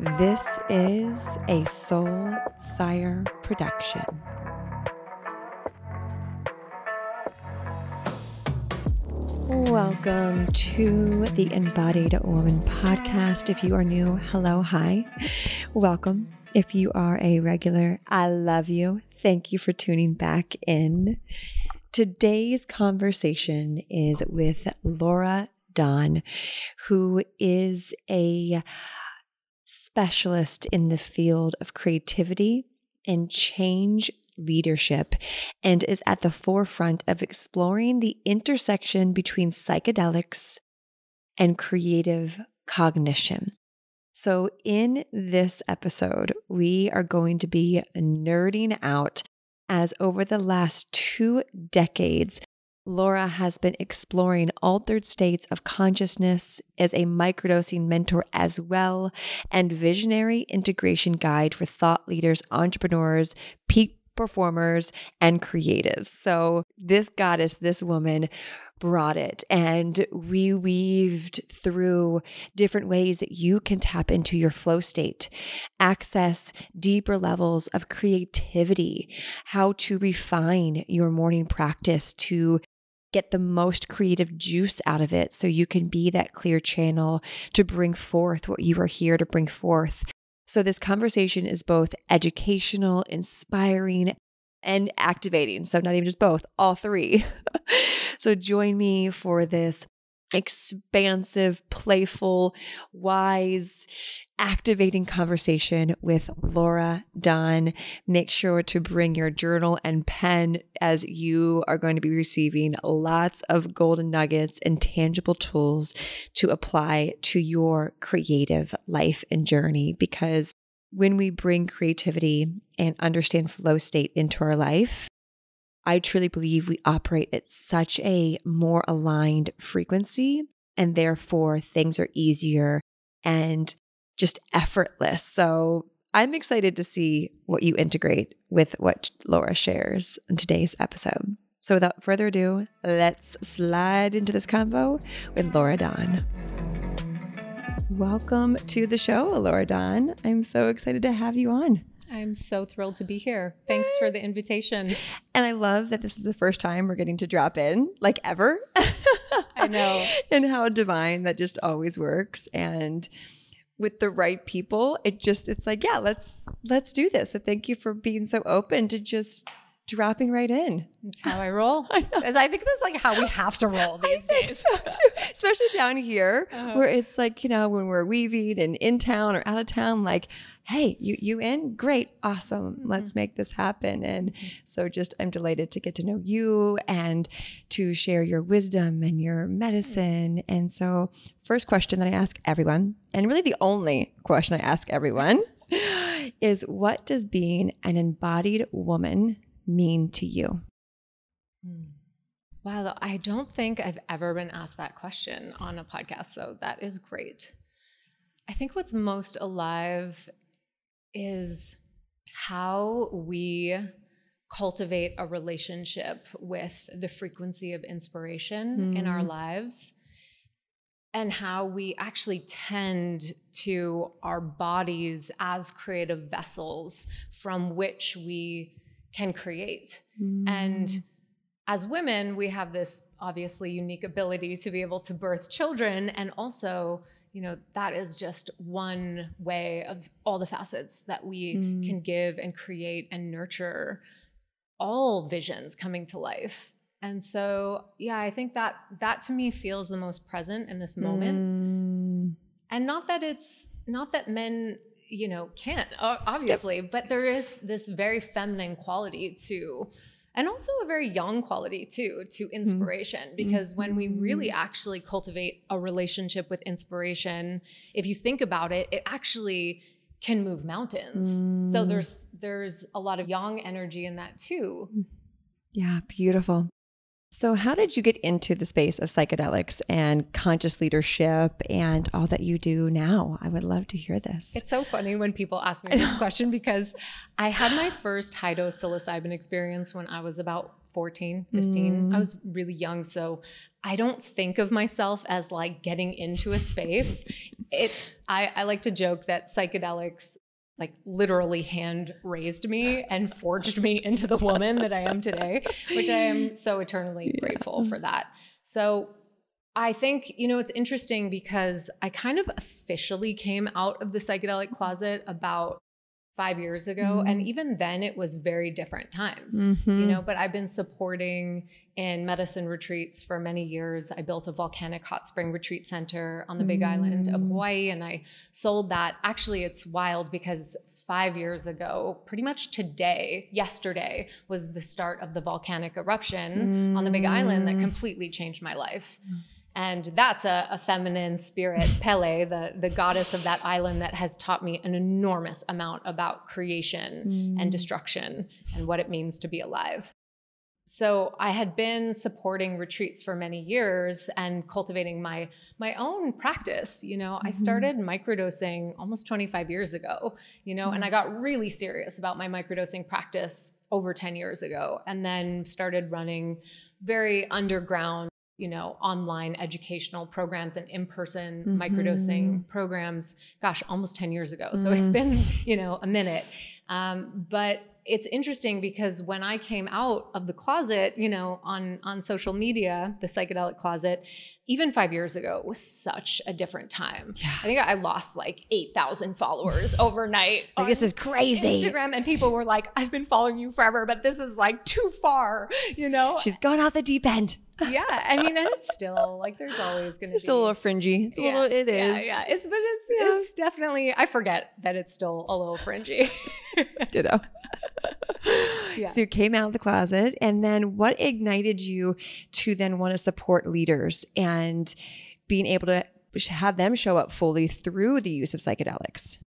This is a Soul Fire production. Welcome to the Embodied Woman podcast. If you are new, hello, hi, welcome. If you are a regular, I love you. Thank you for tuning back in. Today's conversation is with Laura Dawn, who is a specialist in the field of creativity and change leadership and is at the forefront of exploring the intersection between psychedelics and creative cognition. So, in this episode, we are going to be nerding out as over the last two decades, Laura has been exploring altered states of consciousness as a microdosing mentor as well, and visionary integration guide for thought leaders, entrepreneurs, peak performers, and creatives. So, this goddess, this woman, brought it and we weaved through different ways that you can tap into your flow state, access deeper levels of creativity, how to refine your morning practice to get the most creative juice out of it so you can be that clear channel to bring forth what you are here to bring forth. So, this conversation is both educational, inspiring, and activating. So, not even just both, all three. so, join me for this expansive, playful, wise, activating conversation with Laura Dawn. Make sure to bring your journal and pen as you are going to be receiving lots of golden nuggets and tangible tools to apply to your creative life and journey because when we bring creativity and understand flow state into our life, I truly believe we operate at such a more aligned frequency, and therefore things are easier and just effortless. So I'm excited to see what you integrate with what Laura shares in today's episode. So without further ado, let's slide into this combo with Laura Dawn. Welcome to the show, Laura Dawn. I'm so excited to have you on. I'm so thrilled to be here. Thanks for the invitation. And I love that this is the first time we're getting to drop in, like ever. I know. and how divine that just always works. And with the right people, it just it's like, yeah, let's let's do this. So thank you for being so open to just dropping right in. That's how I roll. I, I, think that's like how we have to roll these days. So Especially down here uh-huh. where it's like, you know, when we're weaving and in town or out of town, like, hey, you you in? Great, awesome. Mm-hmm. Let's make this happen. And mm-hmm. so just I'm delighted to get to know you and to share your wisdom and your medicine. Mm-hmm. And so first question that I ask everyone, and really the only question I ask everyone, is what does being an embodied woman mean to you? Hmm. Wow, I don't think I've ever been asked that question on a podcast, so that is great. I think what's most alive is how we cultivate a relationship with the frequency of inspiration mm. in our hmm. lives and how we actually tend to our bodies as creative vessels from which we can create. Mm. And as women, we have this obviously unique ability to be able to birth children. And also, you know, that is just one way of all the facets that we mm. can give and create and nurture all visions coming to life. And so, yeah, I think that that to me feels the most present in this moment. Mm. And not that it's not that men you know, can't, obviously, yep. but there is this very feminine quality to, and also a very young quality too, to mm-hmm. inspiration. Mm-hmm. Because when we really mm-hmm. actually cultivate a relationship with inspiration, if you think about it, it actually can move mountains. Mm. So there's there's a lot of young energy in that too. Yeah, beautiful. So, how did you get into the space of psychedelics and conscious leadership and all that you do now? I would love to hear this. It's so funny when people ask me this question because I had my first high dose psilocybin experience when I was about 14, 15. Mm. I was really young. So I don't think of myself as like getting into a space. It I, I like to joke that psychedelics like literally hand raised me and forged me into the woman that I am today, which I am so eternally yeah. grateful for that. So I think, you know, it's interesting because I kind of officially came out of the psychedelic closet about five years ago. Mm-hmm. And even then, it was very different times, mm-hmm. you know. But I've been supporting in medicine retreats for many years. I built a volcanic hot spring retreat center on the Big mm-hmm. Island of mm. Hawaii, and I sold that. Actually, it's wild because five years ago, pretty much today, yesterday, was the start of the volcanic eruption on the Big Island that mm. completely changed my life. Mm. And that's a, a, feminine spirit, Pele, the, the goddess of that island that has taught me an enormous amount about creation mm. and destruction and what it means to be alive. So I had been supporting retreats for many years and cultivating my my own practice. You know, mm-hmm. I started microdosing almost 25 years ago, you know, mm-hmm. and I got really serious about my microdosing practice over 10 years ago and then started running very underground you know online educational programs and in-person mm-hmm. microdosing programs gosh almost 10 years ago so mm. it's been you know a minute um, but it's interesting because when I came out of the closet, you know, on on social media, the psychedelic closet, even five years ago it was such a different time. Yeah. I think I lost like eight thousand followers overnight. like this is crazy. Instagram and people were like, "I've been following you forever, but this is like too far," you know. She's gone off the deep end. Yeah, I mean, and it's still like there's always going to be it's a little fringy. It's a little. It is. Yeah, yeah. It's but it's yeah. it's definitely. I forget that it's still a little fringy. Ditto. yeah. So you came out of the closet, and then what ignited you to then want to support leaders and being able to have them show up fully through the use of psychedelics?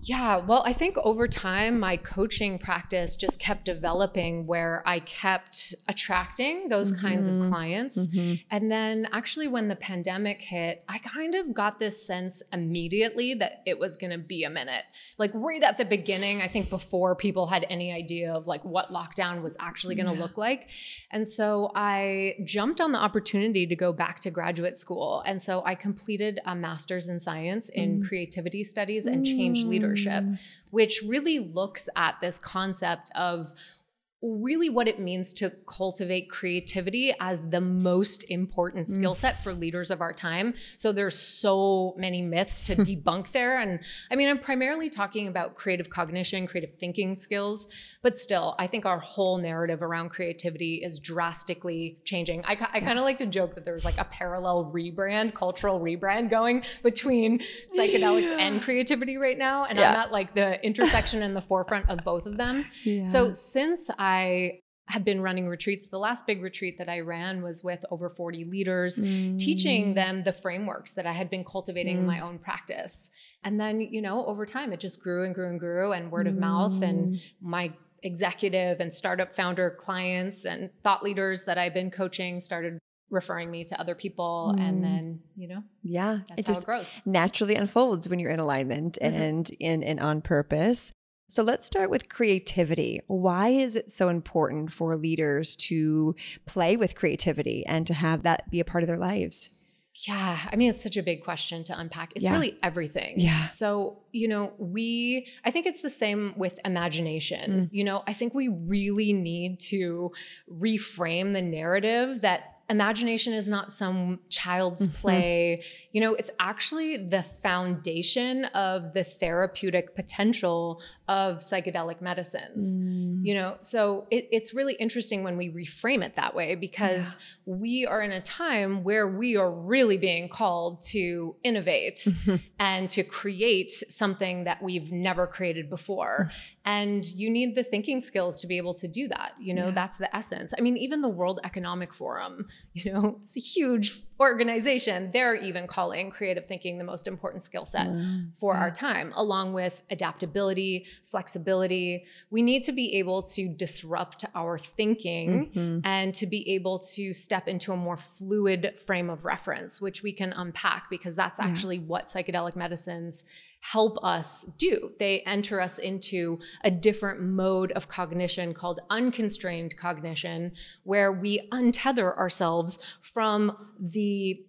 Yeah, well, I think over time, my coaching practice just kept developing where I kept attracting those mm-hmm. kinds of clients. Mm-hmm. And then, actually, when the pandemic hit, I kind of got this sense immediately that it was going to be a minute. Like, right at the beginning, I think before people had any idea of like what lockdown was actually going to yeah. look like. And so, I jumped on the opportunity to go back to graduate school. And so, I completed a master's in science in mm. creativity studies and change leadership leadership, mm. which really looks at this concept of really what it means to cultivate creativity as the most important skill mm. set for leaders of our time. So there's so many myths to debunk there. And I mean, I'm primarily talking about creative cognition, creative thinking skills, but still, I think our whole narrative around creativity is drastically changing. I, I kind of like to joke that there's like a parallel rebrand, cultural rebrand going between psychedelics yeah. and creativity right now. And yeah. I'm at like the intersection and the forefront of both of them. Yeah. So since I I have been running retreats. The last big retreat that I ran was with over 40 leaders, mm. teaching them the frameworks that I had been cultivating mm. in my own practice. And then, you know, over time, it just grew and grew and grew, and word mm. of mouth. And mm. my executive and startup founder clients and thought leaders that I've been coaching started referring me to other people and mm. then you know yeah it just it grows naturally unfolds when you're in alignment mm-hmm. and in and on purpose so let's start with creativity. Why is it so important for leaders to play with creativity and to have that be a part of their lives? Yeah, I mean, it's such a big question to unpack. It's yeah. really everything. Yeah. So, you know, we, I think it's the same with imagination. Mm. You know, I think we really need to reframe the narrative that imagination is not some child's mm-hmm. play. You know, it's actually the foundation of the therapeutic potential of psychedelic medicines. Mm. You know, so it, it's really interesting when we reframe it that way because yeah. we are in a time where we are really being called to innovate mm-hmm. and to create something that we've never created before. Mm. And you need the thinking skills to be able to do that. You know, yeah. that's the essence. I mean, even the World Economic Forum, you know, it's a huge organization, they're even calling creative thinking the most important skill set for yeah. our time, along with adaptability, flexibility. We need to be able to disrupt our thinking mm-hmm. and to be able to step into a more fluid frame of reference, which we can unpack because that's actually yeah. what psychedelic medicines help us do. They enter us into a different mode of cognition called unconstrained cognition, where we untether ourselves from the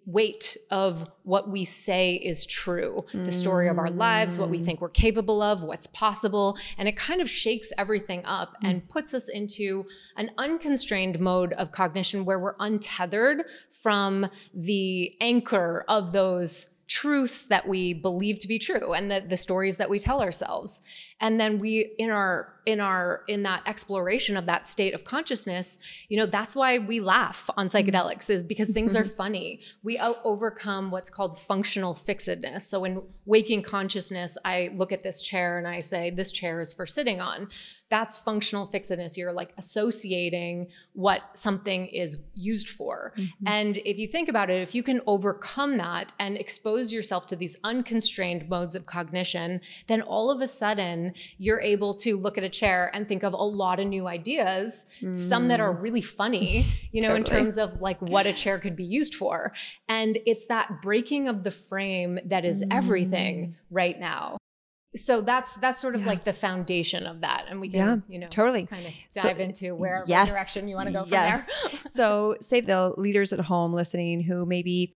weight of what we say is true, the story of our lives, what we think we're capable of, what's possible. And it kind of shakes everything up and puts us into an unconstrained mode of cognition where we're untethered from the anchor of those truths that we believe to be true and the, the stories that we tell ourselves and then we in our in our in that exploration of that state of consciousness you know that's why we laugh on psychedelics is because things are funny. We overcome what's called functional fixedness. So in waking consciousness i look at this chair and i say this chair is for sitting on. That's functional fixedness. You're like associating what something is used for. Mm-hmm. and if you think about it if you can overcome that and expose yourself to these unconstrained modes of cognition then all of a sudden you're able to look at a chair and think of a lot of new ideas, mm. some that are mm. really funny, you know, totally. in terms of like what a chair could be used for. And it's that breaking of the frame that is mm. everything right now so that's that's sort of yeah. like the foundation of that and we can yeah, you know totally kind of dive so, into where yes, direction you want to go from yes. there so say the leaders at home listening who maybe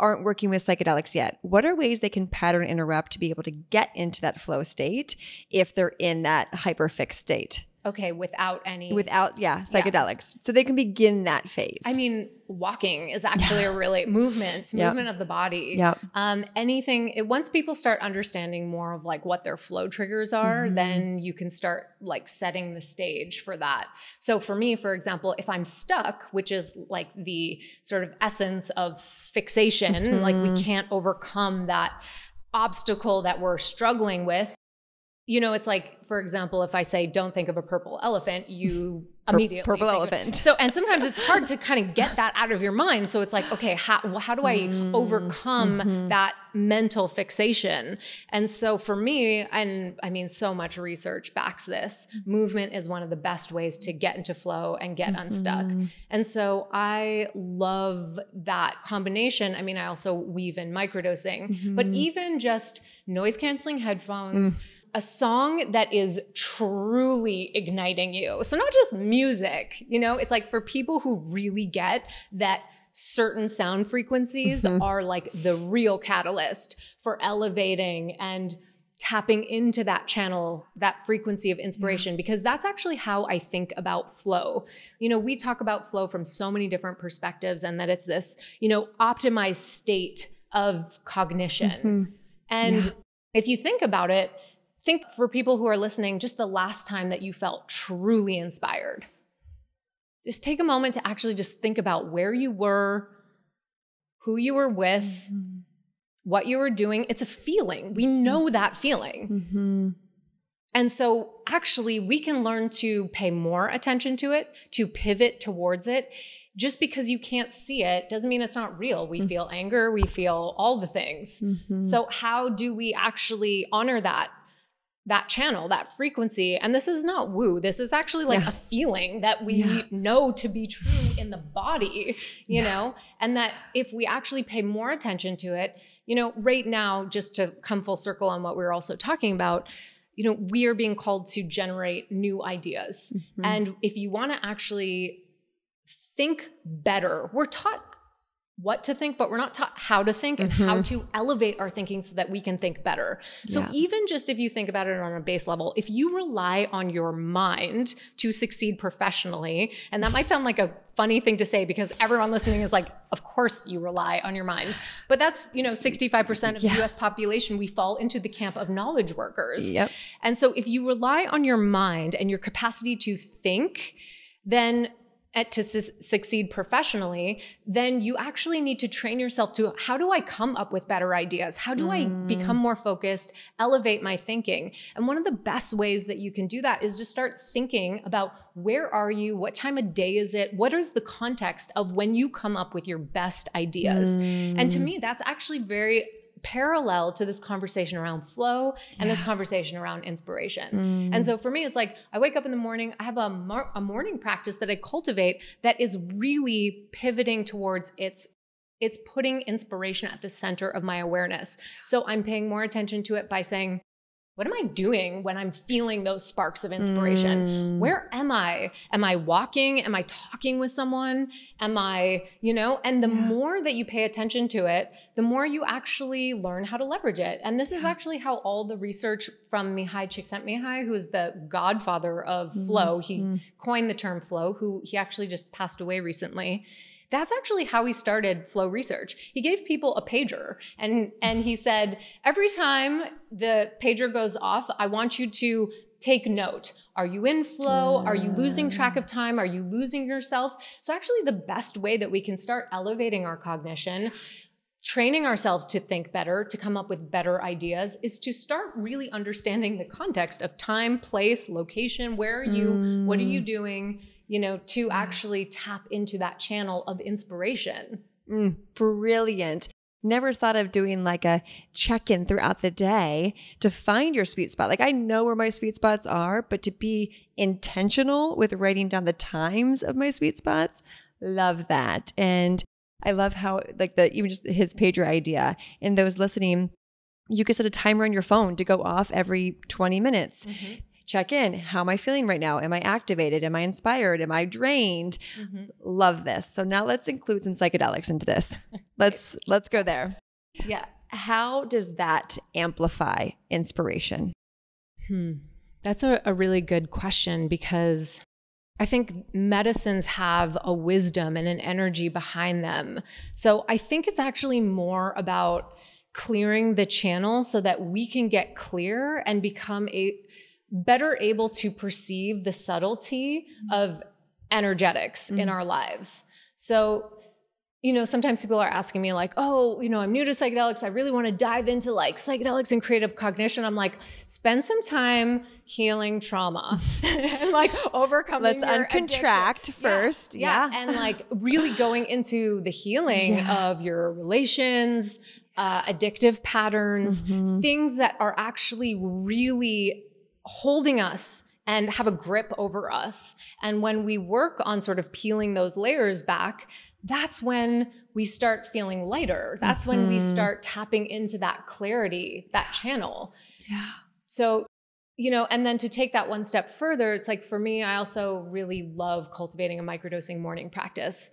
aren't working with psychedelics yet, what are ways they can pattern interrupt to be able to get into that flow state if they're in that hyperfixed state? Okay, without any without yeah psychedelics, yeah. so they can begin that phase. I mean, walking is actually a really movement, yep. movement of the body. Yeah. Um, anything. It, once people start understanding more of like what their flow triggers are, mm-hmm. then you can start like setting the stage for that. So for me, for example, if I'm stuck, which is like the sort of essence of fixation, mm-hmm. like we mm-hmm. can't overcome that obstacle that we're struggling with you know, it's like, for example, if I say, don't think of a purple elephant, you immediately purple elephant. So, and sometimes it's hard to kind of get that out of your mind. So it's like, okay, how, how do I mm, overcome mm-hmm. that mental fixation? And so for me, and I mean, so much research backs this, movement is one of the best ways to get into flow and get mm-hmm. unstuck. And so I love that combination. I mean, I also weave in microdosing, mm-hmm. but even just noise canceling headphones. Mm a song that is truly igniting you. So, not just music, you know, it's like for people who really get that certain sound frequencies mm-hmm. are like the real catalyst for elevating and tapping into that channel, that frequency of inspiration, because that's actually how I think about flow. You know, we talk about flow from so many different perspectives, and that it's this, you know, optimized state of cognition. Mm-hmm. And yeah. if you think about it, think for people who are listening, just the last time that you felt truly inspired. Just take a moment to actually just think about where you were, who you were with, mm-hmm. what you were doing. It's a feeling. We know mm-hmm. that feeling. Mm-hmm. And so, actually, we can learn to pay more attention to it, to pivot towards it. Just because you can't see it doesn't mean it's not real. We mm-hmm. feel anger, we feel all the things. Mm-hmm. So, how do we actually honor that that channel, that frequency. And this is not woo. This is actually like yeah. a feeling that we yeah. know to be true in the body, you yeah. know? And that if we actually pay more attention to it, you know, right now, just to come full circle on what we were also talking about, you know, we are being called to generate new ideas. Mm-hmm. And if you want to actually think better, we're taught what to think, but we're not taught how to think and mm-hmm. how to elevate our thinking so that we can think better. So, yeah. even just if you think about it on a base level, if you rely on your mind to succeed professionally, and that might sound like a funny thing to say because everyone listening is like, of course you rely on your mind. But that's, you know, 65% of yeah. the US population, we fall into the camp of knowledge workers. Yep. And so, if you rely on your mind and your capacity to think, then at, to su- succeed professionally, then you actually need to train yourself to how do I come up with better ideas? How do I become mm. more focused, elevate my thinking? And one of the best ways that you can do that is just start thinking about where are you? What time of day is it? What is the context of when you come up with your best ideas? And to mm. me, that's actually very parallel to this conversation around flow and yeah. this conversation around inspiration. Mm. And so for me, it's like I wake up in the morning, I have a, mar- a morning practice that I cultivate that is really pivoting towards its it's putting inspiration at the center of my awareness. So I'm paying more attention to it by saying, what am I doing when I'm feeling those sparks of inspiration? Mm. Where am I? Am I walking? Am I talking with someone? Am I, you know? And the yeah. more that you pay attention to it, the more you actually learn how to leverage it. And this is actually how all the research from Mihaly Csikszentmihalyi, who is the godfather of mm. flow, he mm. coined the term flow, who he actually just passed away recently that's actually how he started flow research. He gave people a pager and, and he said, every time the pager goes off, I want you to take note. Are you in flow? Are you losing track of time? Are you losing yourself? So, actually, the best way that we can start elevating our cognition, training ourselves to think better, to come up with better ideas, is to start really understanding the context of time, place, location. Where are you? Mm. What are you mm. doing? You know, to actually tap into that channel of inspiration. Mm, brilliant. Never thought of doing like a check in throughout the day to find your sweet spot. Like I know where my sweet spots are, but to be intentional with writing down the times of my sweet spots, love that. And I love how like the even just his pager idea and those listening, you could set a timer on your phone to go off every 20 minutes. Mm-hmm check in. How am I feeling right now? Am I activated? Am I inspired? Am I drained? Mm-hmm. Love this. So now let's include some psychedelics into this. Let's let's go there. Yeah. How does that amplify inspiration? Hmm. That's a, a really good question because I think medicines have a wisdom and an energy behind them. So I think it's actually more about clearing the channel so that we can get clear and become a better able to perceive the subtlety of energetics mm-hmm. in our lives. So, you know, sometimes people are asking me, like, oh, you know, I'm new to psychedelics. I really want to dive into like psychedelics and creative cognition. I'm like, spend some time healing trauma and like overcoming. Let's uncontract addiction. first. Yeah. yeah. And like really going into the healing yeah. of your relations, uh, addictive patterns, mm-hmm. things that are actually really holding us and have a grip over us. And when we work on sort of peeling those layers back, that's when we start feeling lighter. That's mm-hmm. when we mm-hmm. start tapping into that clarity, that channel. Yeah. So, you know, and then to take that one step further, it's like for me, I also really love cultivating a microdosing morning practice.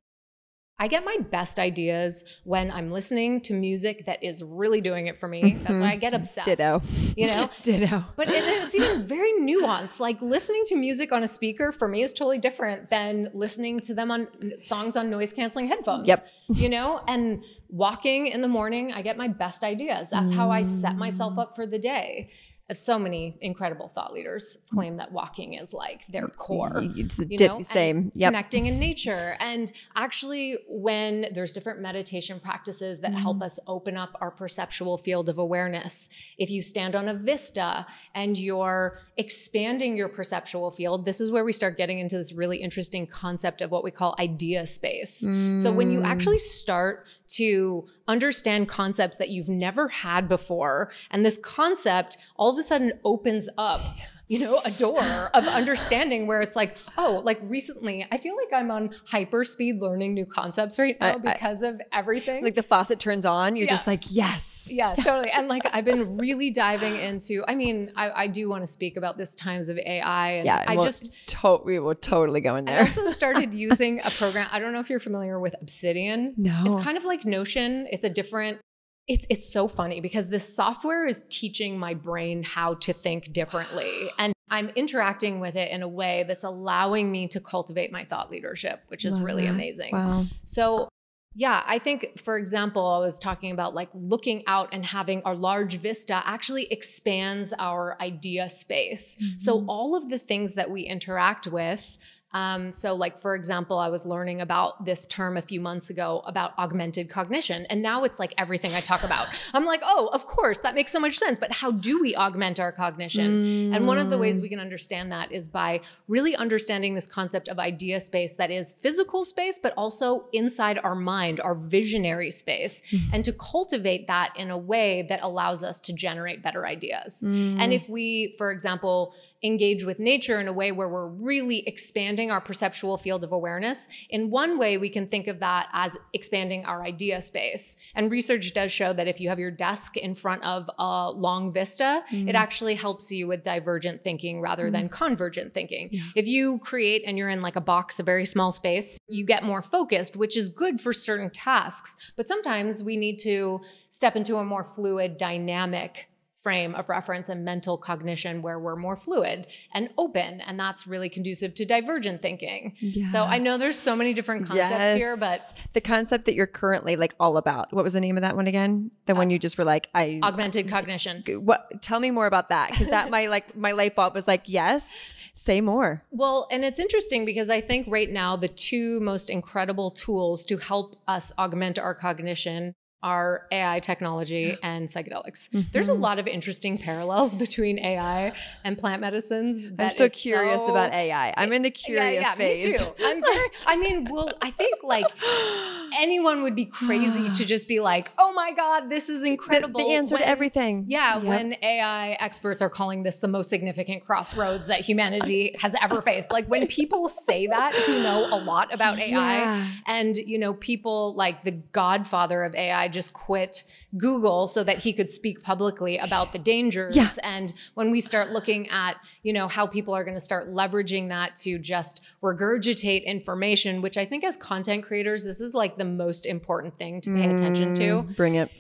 I get my best ideas when I'm listening to music that is really doing it for me. That's why I get mm-hmm. obsessed. Ditto. You know? Ditto. But it's even very nuanced. Like listening to music on a speaker for me is totally different than listening to them on songs on noise canceling headphones. Yep. You know? And walking in the morning, I get my best ideas. That's how I set myself up for the day so many incredible thought leaders claim that walking is like their core. It's you know? same. Yep. Connecting in nature. And actually, when there's different meditation practices that mm-hmm. help us open up our perceptual field of awareness, if you stand on a vista and you're expanding your perceptual field, this is where we start getting into this really interesting concept of what we call idea space. Mm. So when you actually start to understand concepts that you've never had before, and this concept all of a sudden opens up you know, a door of understanding where it's like, oh, like recently, I feel like I'm on hyper speed learning new concepts right now I, because I, of everything. Like the faucet turns on, you're yeah. just like, yes. Yeah, totally. And like I've been really diving into, I mean, I, I do want to speak about this times of AI. And yeah, I we'll just, to- we will totally go in there. I also started using a program. I don't know if you're familiar with Obsidian. No. It's kind of like Notion. It's a different it's it's so funny because this software is teaching my brain how to think differently and I'm interacting with it in a way that's allowing me to cultivate my thought leadership, which is really amazing. Wow. So yeah, I think, for example, I was talking about like looking out and having our large vista actually expands our idea space. Mm-hmm. So, all of the things that we interact with Um, so, like, for example, I was learning about this term a few months ago about augmented cognition. And now it's like everything I talk about. I'm like, oh, of course, that makes so much sense. But how do we augment our cognition? Mm. And one of the ways we can understand that is by really understanding this concept of idea space that is physical space, but also inside our mind, our visionary space, mm. and to cultivate that in a way that allows us to generate better ideas. Mm. And if we, for example, engage with nature in a way where we're really expanding our perceptual field of awareness, in one way, we can think of that as expanding our idea space. And research does show that if you have your desk in front of a long vista, mm. it actually helps you with divergent thinking rather mm. than convergent thinking. Yeah. If you create and you're in like a box, a very small space, you get more focused, which is good for certain tasks. But sometimes we need to step into a more fluid, dynamic frame of reference and mental cognition where we're more fluid and open and that's really conducive to divergent thinking yeah. so i know there's so many different concepts yes. here but the concept that you're currently like all about what was the name of that one again the uh, one you just were like i augmented cognition what tell me more about that because that my like my light bulb was like yes say more well and it's interesting because i think right now the two most incredible tools to help us augment our cognition are AI technology and psychedelics. Mm-hmm. There's a lot of interesting parallels between AI and plant medicines. I'm so curious so, about AI. I'm in the curious yeah, yeah, phase. Me too. I'm very, I mean, well, I think like anyone would be crazy to just be like, oh my God, this is incredible. The, the answer when, to everything. Yeah, yep. when AI experts are calling this the most significant crossroads that humanity has ever faced. Like when people say that who know a lot about AI yeah. and you know, people like the godfather of AI just quit Google so that he could speak publicly about the dangers. Yeah. And when we start looking at, you know, how people are going to start leveraging that to just regurgitate information, which I think as content creators, this is like the most important thing to pay mm, attention to. Mm, bring it.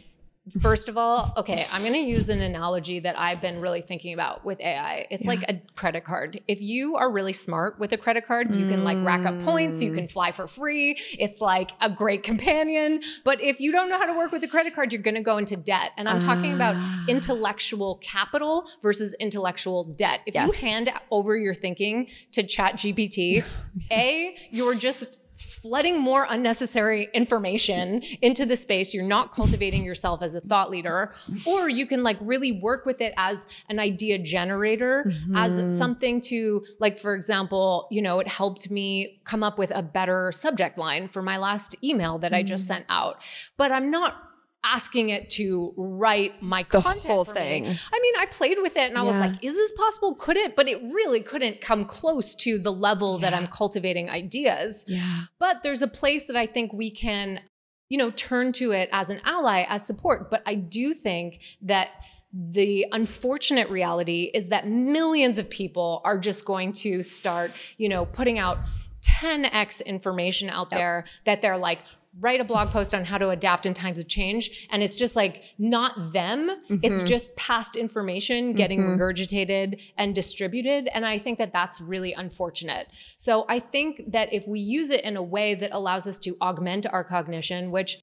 First of all, okay, I'm going to use an analogy that I've been really thinking about with AI. It's yeah. like a credit card. If you are really smart with a credit card, you can like rack up points, you can mm. fly for free. It's like a great companion. But if you don't know how to work with a credit card, you're going to go into debt. And I'm talking about ah. intellectual capital versus intellectual debt. If yes. you hand over your thinking to Chat GPT, A, you're just flooding more unnecessary information into the space. You're not cultivating yourself as a thought leader, or you can like really work with it as an idea generator, mm-hmm. as something to like, for example, you know, it helped me come up with a better subject line for my last email that mm-hmm. I just mm. sent out. But I'm not asking it to write my the content whole thing. Me. I mean, I played with it and I was like, is this possible? Could it? But it really couldn't come close to the level yeah. that I'm cultivating ideas. Yeah. But there's a place that I think we can, you know, turn to it as an ally, as support. But I do think that the unfortunate reality is that millions of people are just going to start, you know, putting out 10x information out yep. there that they're like write a blog post on how to adapt in times of change and it's just like not them mm-hmm. it's just past information getting mm-hmm. regurgitated and distributed and i think that that's really unfortunate so i think that if we use it in a way that allows us to augment our cognition which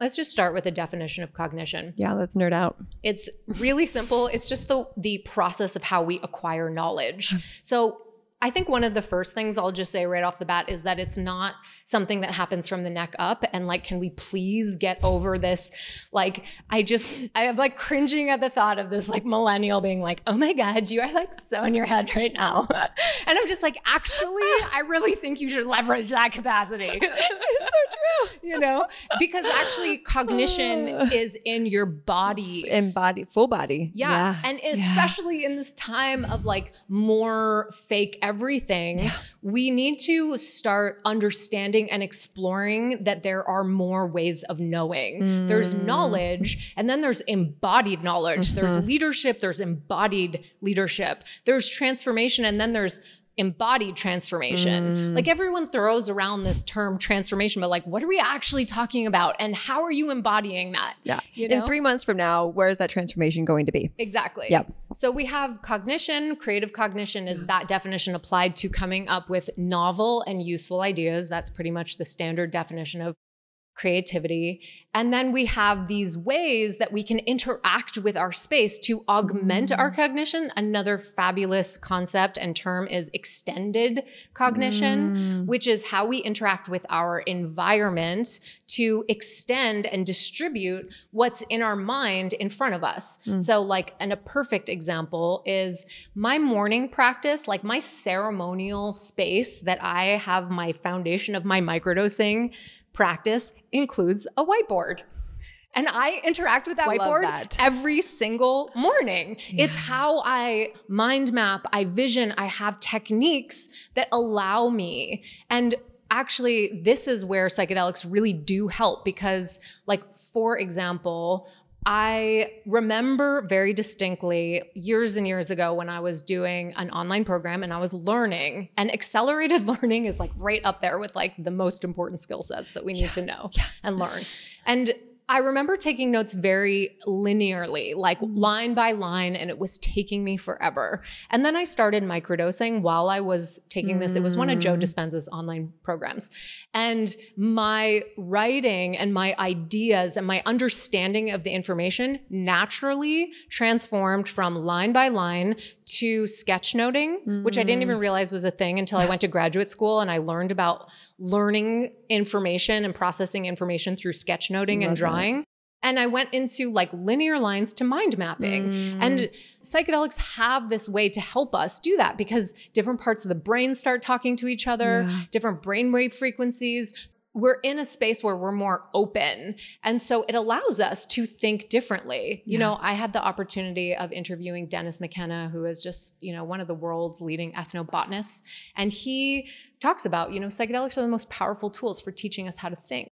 Let's just start with the definition of cognition. Yeah, let's nerd out. It's really simple. It's just the the process of how we acquire knowledge. So I think one of the first things I'll just say right off the bat is that it's not something that happens from the neck up. And like, can we please get over this? Like, I just, I am like cringing at the thought of this like millennial being like, oh my God, you are like so in your head right now. and I'm just like, actually, I really think you should leverage that capacity. it's so true. You know, because actually cognition is in your body. In body, full body. Yeah. yeah. And especially yeah. in this time of like more fake everything, yeah. we need to start understanding and exploring that there are more ways of knowing. Mm. There's knowledge, and then there's embodied knowledge. Mm-hmm. There's leadership, there's embodied leadership. There's transformation, and then there's embodied transformation. Mm. Like everyone throws around this term transformation, but like, what are we actually talking about? And how are you embodying that? Yeah. You know? In three months from now, where is that transformation going to be? Exactly. Yep. So we have cognition. Creative cognition is that definition applied to coming up with novel and useful ideas. That's pretty much the standard definition of creativity. And then we have these ways that we can interact with our space to augment mm. our cognition. Another fabulous concept and term is extended cognition, mm. which is how we interact with our environment to extend and distribute what's in our mind in front of us. Mm. So, like, and a perfect example is my morning practice, like my ceremonial space that I have my foundation of my microdosing practice includes a whiteboard. And I interact with that I whiteboard every single morning. Yeah. It's how I mind map, I vision, I have techniques that allow me. And actually, this is where psychedelics really do help because, like, for example, I remember very distinctly years and years ago when I was doing an online program and I was learning, and accelerated learning is like right up there with like the most important skill sets that we need yeah, to know yeah. and learn. And I remember taking notes very linearly, like mm-hmm. line by line, and it was taking me forever. And then I started microdosing while I was taking this. It was one of Joe mm. Dispenza's online programs. And my writing and my ideas and my understanding of the information naturally transformed from line by line to sketchnoting, mm-hmm. which I didn't even mm. realize was a thing until I went to graduate school and I learned about learning information and processing information through sketchnoting and drawing. That. And I went into like linear lines to mind mapping. Mm. And psychedelics have this way to help us do that because different parts of the brain start talking to each other, yeah. different brainwave frequencies we're in a space where we're more open. And so it allows us to think differently. You yeah. know, I had the opportunity of interviewing Dennis McKenna, who is just, you know, one of the world's leading ethnobotanists. And he talks about, you know, psychedelics are the most powerful tools for teaching us how to think.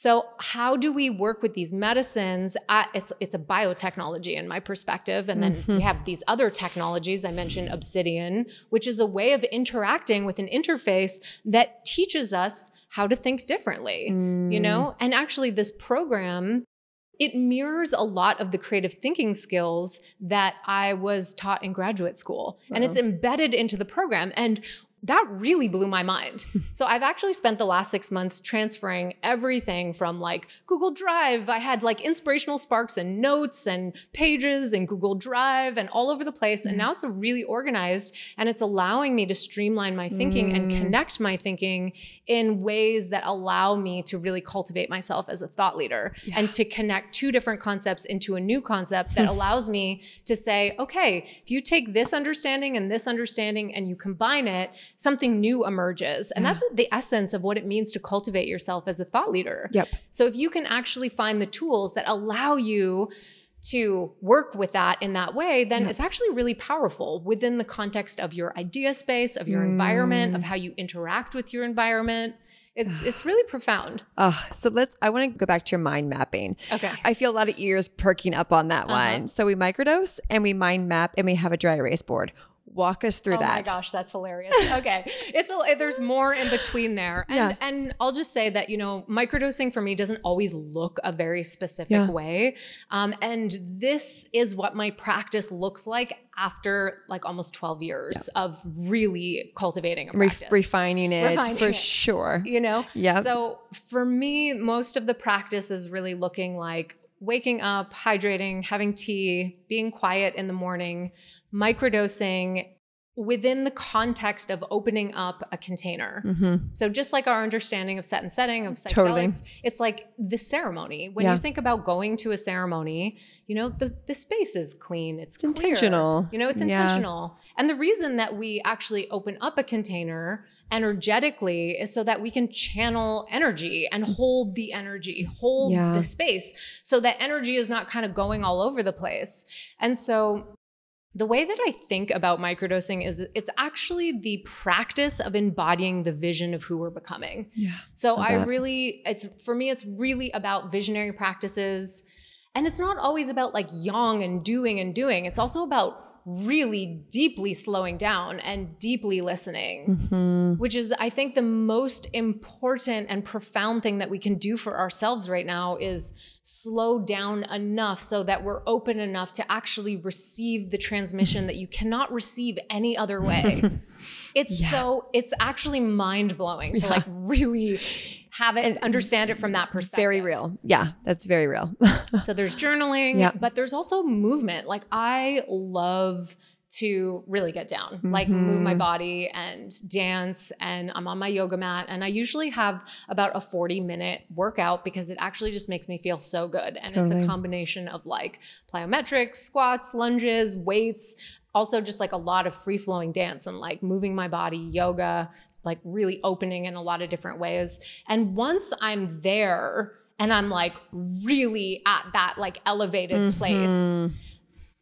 So how do we work with these medicines? At, it's it's a biotechnology in my perspective, and then mm-hmm. we have these other technologies. I mentioned Obsidian, which is a way of interacting with an interface that teaches us how to think differently. Mm. You know, and actually, this program it mirrors a lot of the creative thinking skills that I was taught in graduate school. And it's embedded into the program. And that really blew my mind. so I've actually spent the last six months transferring everything from like Google Drive. I had like inspirational sparks and notes and pages and Google Drive and all over the place. And mm. now it's really organized and it's allowing me to streamline my thinking mm. and connect my thinking in ways that allow me to really cultivate myself as a thought leader yeah. and to connect two different concepts into a new concept that allows me to say, okay, if you take this understanding and this understanding and you combine it, something new emerges. And yeah. that's the essence of what it means to cultivate yourself as a thought leader. Yep. So if you can actually find the tools that allow you to work with that in that way, then it's actually really powerful within the context of your idea space, of your mm. environment, of how you interact with your environment. It's it's really profound. Oh, so let's I want to go back to your mind mapping. Okay. I feel a lot of ears perking up on that uh-huh. one. So we microdose and we mind map and we have a dry erase board. Walk us through oh that. Oh my gosh, that's hilarious. Okay. it's a, there's more in between there. And yeah. and I'll just say that, you know, microdosing for me doesn't always look a very specific yeah. way. Um, and this is what my practice looks like after like almost 12 years yeah. of really cultivating a practice. Re- refining it refining for it, sure. You know? Yeah. So for me, most of the practice is really looking like waking up, hydrating, having tea, being quiet in the morning, microdosing within the context of opening up a container. Mm-hmm. So just like our understanding of set and setting of psychedelics, totally. it's like the ceremony. When yeah. you think about going to a ceremony, you know, the, the space is clean. It's, it's intentional. You know, it's intentional. Yeah. And the reason that we actually open up a container energetically is so that we can channel energy and hold the energy, hold yeah. the space so that energy is not kind of going all over the place. And so the way that I think about microdosing is it's actually the practice of embodying the vision of who we're becoming. Yeah. So I, really it's for me it's really about visionary practices and it's not always about like yang and doing and doing. It's also about really deeply slowing down and deeply listening, mm-hmm. which is, I think, the most important and profound thing that we can do for ourselves right now is slow down enough so that we're open enough to actually receive the transmission that you cannot receive any other way. It's Yeah. so it's actually mind blowing to Yeah. like really have it and understand it from that perspective. Very real. Yeah, that's very real. So there's journaling, Yeah. but there's also movement. Like I love to really get down, like move my Mhm. body and dance. And I'm on my yoga mat. And I usually have about a 40 minute workout because it actually just makes me feel so good. And it's a combination of like plyometrics, squats, lunges, weights, also just like a lot of free flowing dance and like moving my body, yoga, like really opening in a lot of different ways. And once I'm there, and I'm like really at that like elevated place Mhm.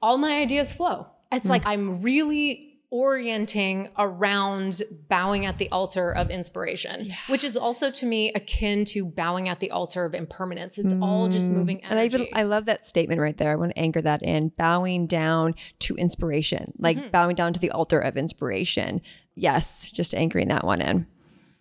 all my ideas flow. It's like I'm really orienting around bowing at the altar of inspiration, which is also to me akin to bowing at the altar of impermanence. It's all just moving energy. And I even I love that statement right there. I want to anchor that in. Bowing down to inspiration, like Mm-hmm. bowing down to the altar of inspiration. Yes, just anchoring that one in.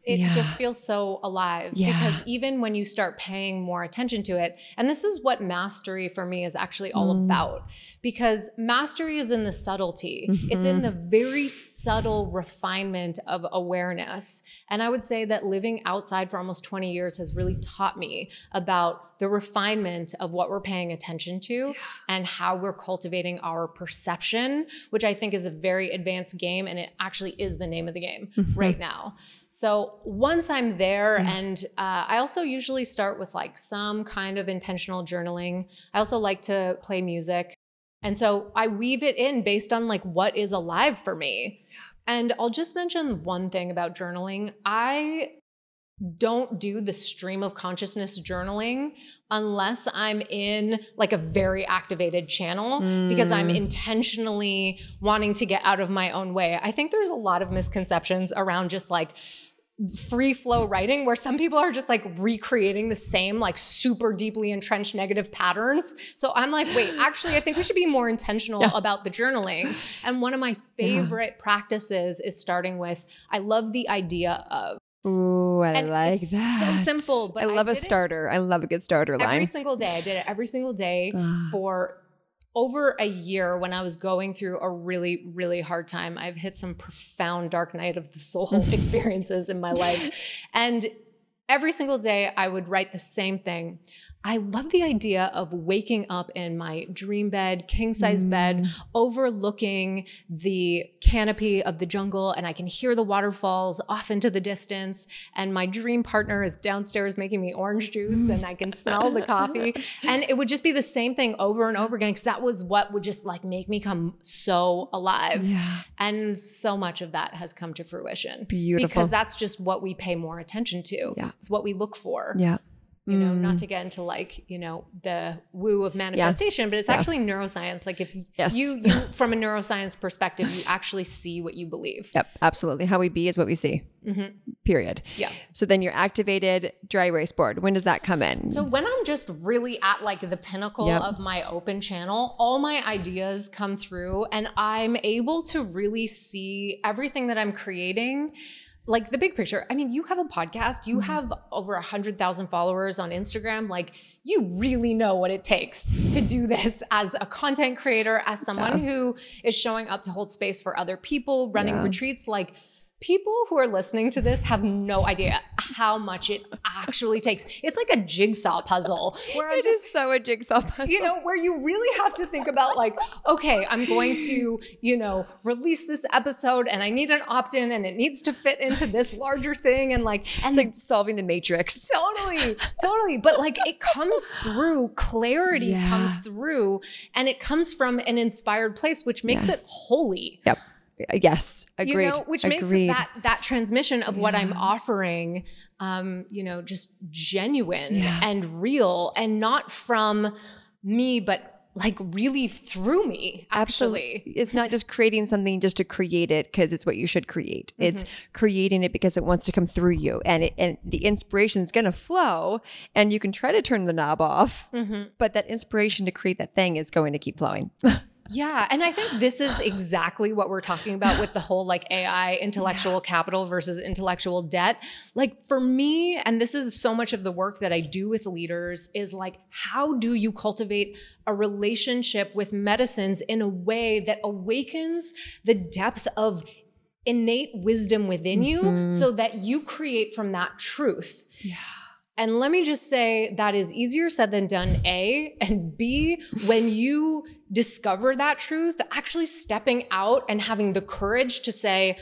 It Yeah. just feels so alive Yeah. because even when you start paying more attention to it and this is what mastery for me is actually all Mm. about because mastery is in the subtlety it's in the Mm-hmm. very subtle refinement of awareness and i would say that living outside for almost 20 years has really taught me about the refinement of what we're paying attention to and how we're cultivating our perception which i think is a very advanced game and it actually is the name of the game Mm-hmm. right now so once I'm there, and uh, I also usually start with like some kind of intentional journaling. I also like to play music. And so I weave it in based on like what is alive for me. And I'll just mention one thing about journaling. I don't do the stream of consciousness journaling unless I'm in like a very activated channel because I'm intentionally wanting to get out of my own way. I think there's a lot of misconceptions around just like free flow writing where some people are just like recreating the same like super deeply entrenched negative patterns. So I'm like, wait, actually I think we should be more intentional about the journaling. And one of my favorite practices is starting with I love the idea of Ooh, I And like it's so simple, but I I love a starter. I love a good starter line. every single day. I did it every single day for over a year when I was going through a really, really hard time. I've hit some profound dark night of the soul experiences in my life. And every single day I would write the same thing. I love the idea of waking up in my dream bed, king size bed, Mm. overlooking the canopy of the jungle, and I can hear the waterfalls off into the distance. And my dream partner is downstairs making me orange juice, and I can smell the coffee. And it would just be the same thing over and over again, because that was what would just like make me come so alive. Yeah. And so much of that has come to fruition. Beautiful. Because that's just what we pay more attention to. Yeah. It's what we look for Yeah. You know, Mm. not to get into like, you know, the woo of manifestation, but it's Yeah. actually neuroscience. Like if Yes. you, you, from a neuroscience perspective, you actually see what you believe. Yep, absolutely. How we be is what we see. Period. Yeah. So then your activated dry erase board. When does that come in? So when I'm just really at like the pinnacle Yep. of my open channel, all my ideas come through and I'm able to really see everything that I'm creating. Like the big picture. I mean, you have a podcast, you mm-hmm. have over a hundred thousand followers on Instagram. Like, you really know what it takes to do this as a content creator, as someone who is showing up to hold space for other people, running Yeah. retreats. Like, people who are listening to this have no idea how much it actually takes. It's like a jigsaw puzzle where I'm it just is so a jigsaw puzzle. you know, where you really have to think about like, okay, I'm going to, you know, release this episode and I need an opt-in and it needs to fit into this larger thing and like and it's like solving the matrix. totally, totally. But like it comes through, clarity Yeah. comes through, and it comes from an inspired place, which makes it holy. Yep. Yes. Agreed. You know, which makes Agreed. it that that transmission of what I'm offering, um, you know, just genuine Yeah. and real, and not from me, but like really through me. Actually, It's not just creating something just to create it because it's what you should create. It's Mm-hmm. creating it because it wants to come through you, and it, and the inspiration is going to flow, and you can try to turn the knob off, Mm-hmm. but that inspiration to create that thing is going to keep flowing. Yeah. And I think this is exactly what we're talking about with the whole like AI intellectual capital versus intellectual debt. Like for me, and this is so much of the work that I do with leaders, is like, how do you cultivate a relationship with medicines in a way that awakens the depth of innate wisdom within Mm-hmm. you so that you create from that truth. Yeah. And let me just say that is easier said than done, A. And B, when you discover that truth, actually stepping out and having the courage to say,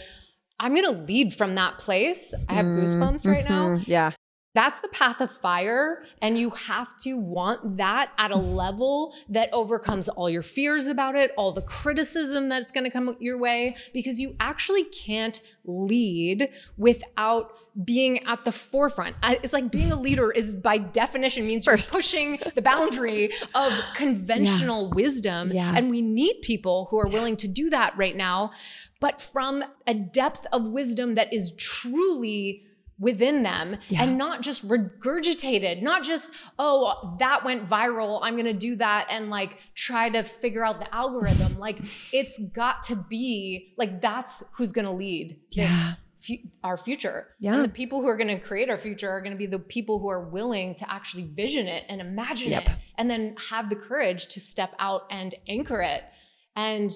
I'm going to lead from that place. I have goosebumps right now. Mhm. Yeah. That's the path of fire. And you have to want that at a level that overcomes all your fears about it, all the criticism that's going to come your way, because you actually can't lead without being at the forefront. Uh, it's like being a leader is by definition means First. you're pushing the boundary of conventional wisdom. Yeah. And we need people who are willing to do that right now, but from a depth of wisdom that is truly within them Yeah. and not just regurgitated, not just, oh, that went viral. I'm going to do that and like try to figure out the algorithm. like it's got to be like that's who's going to lead this. Yeah. fu- Our future. Yeah. And the people who are going to create our future are going to be the people who are willing to actually vision it and imagine Yep. it and then have the courage to step out and anchor it. And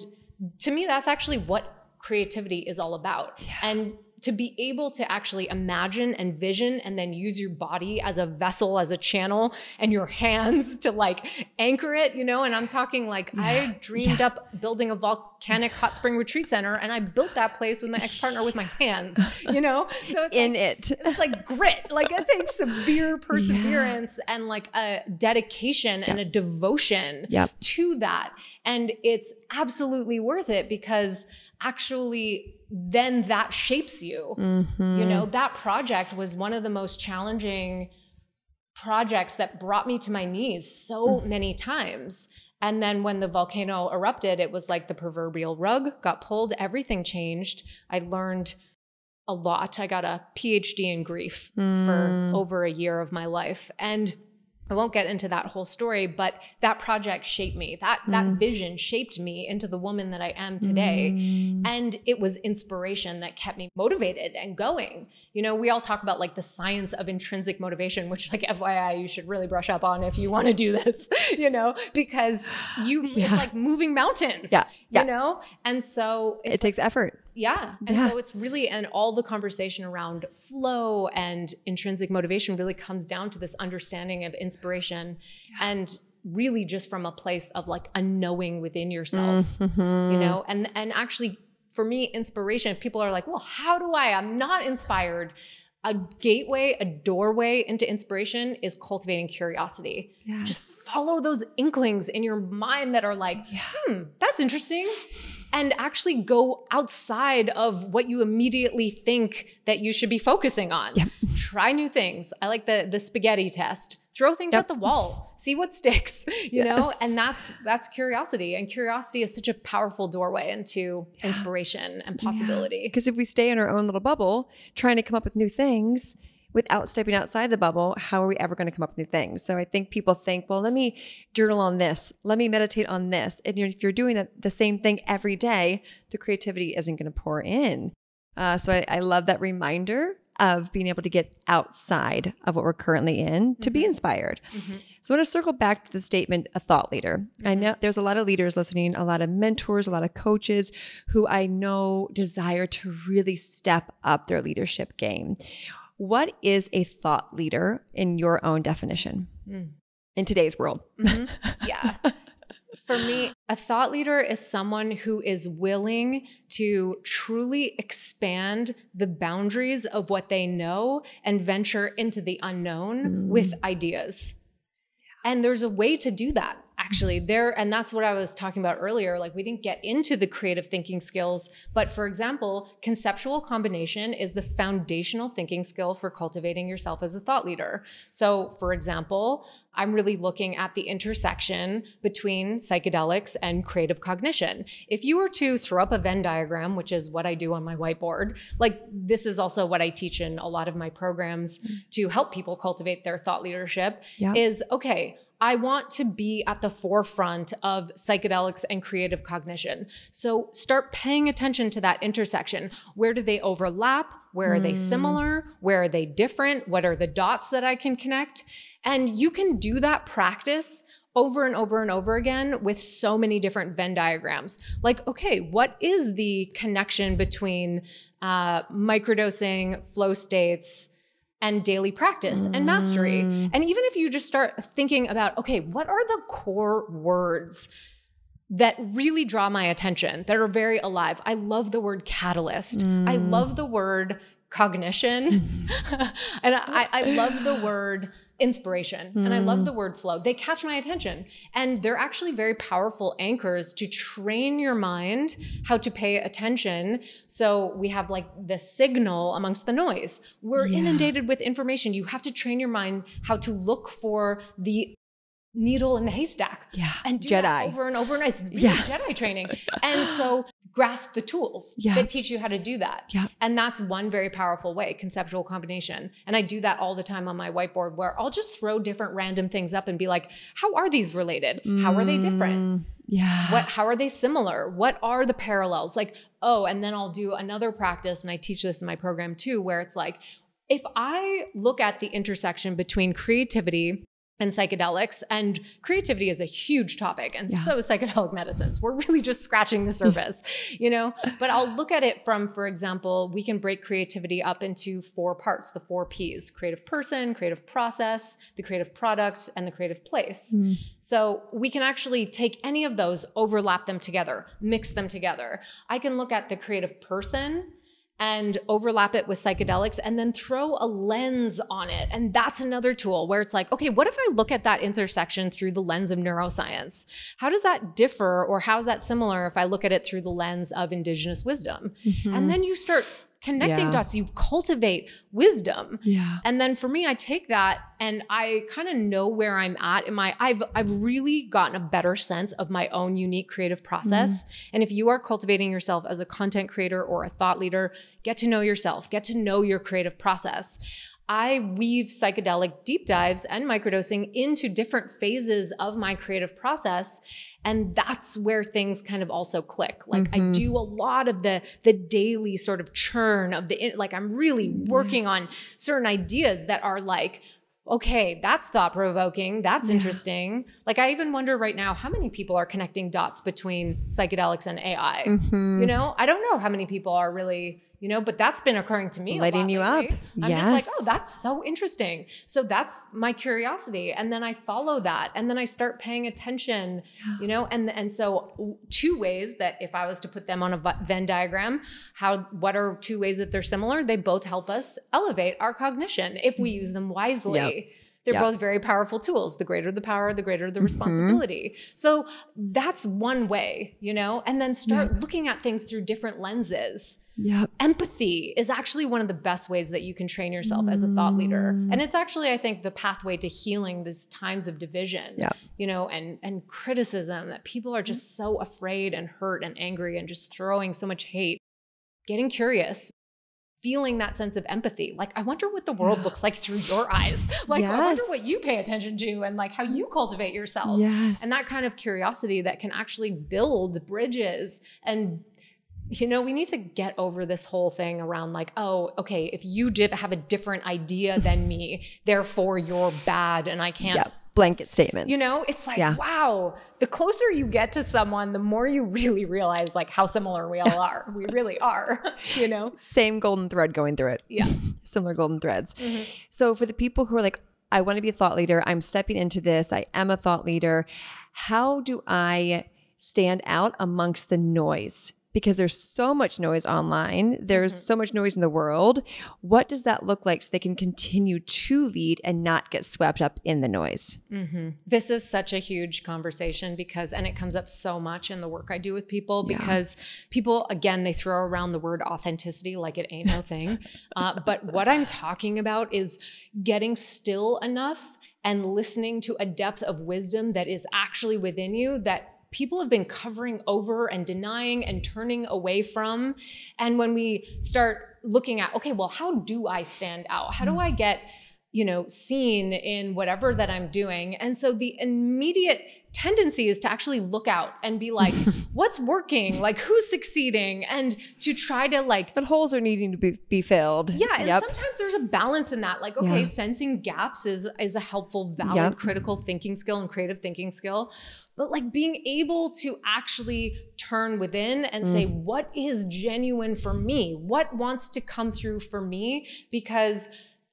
to me, that's actually what creativity is all about. And to be able to actually imagine and vision and then use your body as a vessel, as a channel, and your hands to like anchor it, you know? And I'm talking like I dreamed up building a volcanic hot spring retreat center and I built that place with my ex partner with my hands, you know? So it's In like, it. it's like grit. Like it takes severe perseverance and like a dedication and a devotion to that. And it's absolutely worth it because actually then that shapes you. Mm-hmm. You know, that project was one of the most challenging projects that brought me to my knees so many times. And then when the volcano erupted, it was like the proverbial rug got pulled, everything changed. I learned a lot. I got a PhD in grief for over a year of my life. And I won't get into that whole story, but that project shaped me. That that mm. vision shaped me into the woman that I am today. Mm. And it was inspiration that kept me motivated and going. You know, we all talk about like the science of intrinsic motivation, which like FYI you should really brush up on if you want to do this, you know, because you it's like moving mountains. Yeah, yeah. You know? And so It takes effort. Yeah. And Yeah. so it's really, and all the conversation around flow and intrinsic motivation really comes down to this understanding of inspiration and really just from a place of like a knowing within yourself, you know, and, and actually for me, inspiration, people are like, well, how do I? I'm not inspired. A gateway, a doorway into inspiration is cultivating curiosity. Just follow those inklings in your mind that are like, hmm, that's interesting. And actually go outside of what you immediately think that you should be focusing on. Try new things. I like the the spaghetti test. Throw things Yep. at the wall. See what sticks, you know? And that's that's curiosity. And curiosity is such a powerful doorway into inspiration and possibility. Because if we stay in our own little bubble, trying to come up with new things without stepping outside the bubble, how are we ever going to come up with new things? So I think people think, well, let me journal on this, let me meditate on this. And you're, if you're doing that, the same thing every day, the creativity isn't going to pour in. Uh, so I, I love that reminder of being able to get outside of what we're currently in to be mm-hmm. inspired. Mm-hmm. So I want to circle back to the statement, a thought leader. I mm-hmm. know there's a lot of leaders listening, a lot of mentors, a lot of coaches who I know desire to really step up their leadership game. What is a thought leader in your own definition hmm. in today's world? Mm-hmm. yeah. For me, a thought leader is someone who is willing to truly expand the boundaries of what they know and venture into the unknown with mm. ideas. And there's a way to do that actually there and that's what i was talking about earlier like we didn't get into the creative thinking skills but for example conceptual combination is the foundational thinking skill for cultivating yourself as a thought leader. So for example i'm really looking at the intersection between psychedelics and creative cognition. If you were to throw up a venn diagram which is what i do on my whiteboard like this is also what i teach in a lot of my programs mm. to help people cultivate their thought leadership Yeah. is okay I want to be at the forefront of psychedelics and creative cognition. So start paying attention to that intersection. Where do they overlap? Where are they similar? Where are they different? What are the dots that I can connect? And you can do that practice over and over and over again with so many different Venn diagrams. Like, okay, what is the connection between uh, microdosing, flow states, and daily practice and mastery? Mm. And even if you just start thinking about, okay, what are the core words? That really draw my attention, that are very alive. I love the word catalyst. I Mm. love the word cognition. and I, I love the word inspiration and I Mm. love the word flow. They catch my attention. And they're actually very powerful anchors to train your mind how to pay attention. So we have like the signal amongst the noise. We're Yeah. inundated with information. You have to train your mind how to look for the needle in the haystack Yeah. and do Jedi. that over and over and it's really Yeah. Jedi training. And so grasp the tools Yeah. that teach you how to do that. Yeah. And that's one very powerful way, conceptual combination. And I do that all the time on my whiteboard where I'll just throw different random things up and be like, how are these related? How are they different? Mm, Yeah. What how are they similar? What are the parallels? Like, oh, and then I'll do another practice and I teach this in my program too where it's like if I look at the intersection between creativity and psychedelics and creativity is a huge topic and Yeah. so is psychedelic medicines we're really just scratching the surface you know but i'll look at it from for example we can break creativity up into four parts the four p's creative person creative process the creative product and the creative place Mm. so we can actually take any of those overlap them together mix them together i can look at the creative person and overlap it with psychedelics and then throw a lens on it. And that's another tool where it's like, okay, what if I look at that intersection through the lens of neuroscience? How does that differ or how is that similar if I look at it through the lens of indigenous wisdom? Mm-hmm. And then you start connecting Yeah. dots, you cultivate wisdom. Yeah. And then for me, I take that and I kind of know where I'm at in my I've I've really gotten a better sense of my own unique creative process. Mm-hmm. And if you are cultivating yourself as a content creator or a thought leader, get to know yourself, get to know your creative process. I weave psychedelic deep dives and microdosing into different phases of my creative process. And that's where things kind of also click. Like I Mhm. do a lot of the the daily sort of churn of the like I'm really working on certain ideas that are like okay, that's thought provoking. That's Yeah. interesting. Like I even wonder right now how many people are connecting dots between psychedelics and AI. Mhm. You know, I don't know how many people are really, you know, but that's been occurring to me. Lighting you lately. up. I'm just like, oh, that's so interesting. So that's my curiosity. And then I follow that. And then I start paying attention, you know, and and so two ways that if I was to put them on a Venn diagram, how what are two ways that they're similar? They both help us elevate our cognition if we use mm-hmm. them wisely. Yep. They're Yep. both very powerful tools. The greater the power, the greater the responsibility. So that's one way, you know, and then start looking at things through different lenses. Yeah. Empathy is actually one of the best ways that you can train yourself as a thought leader. Mm. And it's actually, I think, the pathway to healing these times of division, yeah. you know, and and criticism that people are just so afraid and hurt and angry and just throwing so much hate. Getting curious, feeling that sense of empathy. Like, I wonder what the world looks like through your eyes. Like, I wonder what you pay attention to and like how you cultivate yourself. Yes. And that kind of curiosity that can actually build bridges and you know, we need to get over this whole thing around like, oh, okay, if you div- have a different idea than me, therefore you're bad and I can't Yep. Blanket statements. you know, it's like, Yeah. wow, the closer you get to someone, the more you really realize like how similar we all are. we really are, you know? Same golden thread going through it. Yeah. Similar golden threads. Mhm. So for the people who are like, I want to be a thought leader, I'm stepping into this, I am a thought leader. How do I stand out amongst the noise? Because there's so much noise online, there's Mhm. so much noise in the world. What does that look like so they can continue to lead and not get swept up in the noise? hmm This is such a huge conversation because, and it comes up so much in the work I do with people Yeah. because people, again, they throw around the word authenticity like it ain't no thing. uh, but what I'm talking about is getting still enough and listening to a depth of wisdom that is actually within you that people have been covering over and denying and turning away from. And when we start looking at, okay, well, how do I stand out? How do hmm. I get you know, seen in whatever that I'm doing. And so the immediate tendency is to actually look out and be like, what's working? Like who's succeeding? And to try to like But holes are needing to be, be filled. yeah, and Yep. sometimes there's a balance in that. Like, okay, Yeah. sensing gaps is is a helpful, valid, Yep. critical thinking skill and creative thinking skill. But like being able to actually turn within and say, Mm. what is genuine for me? What wants to come through for me? Because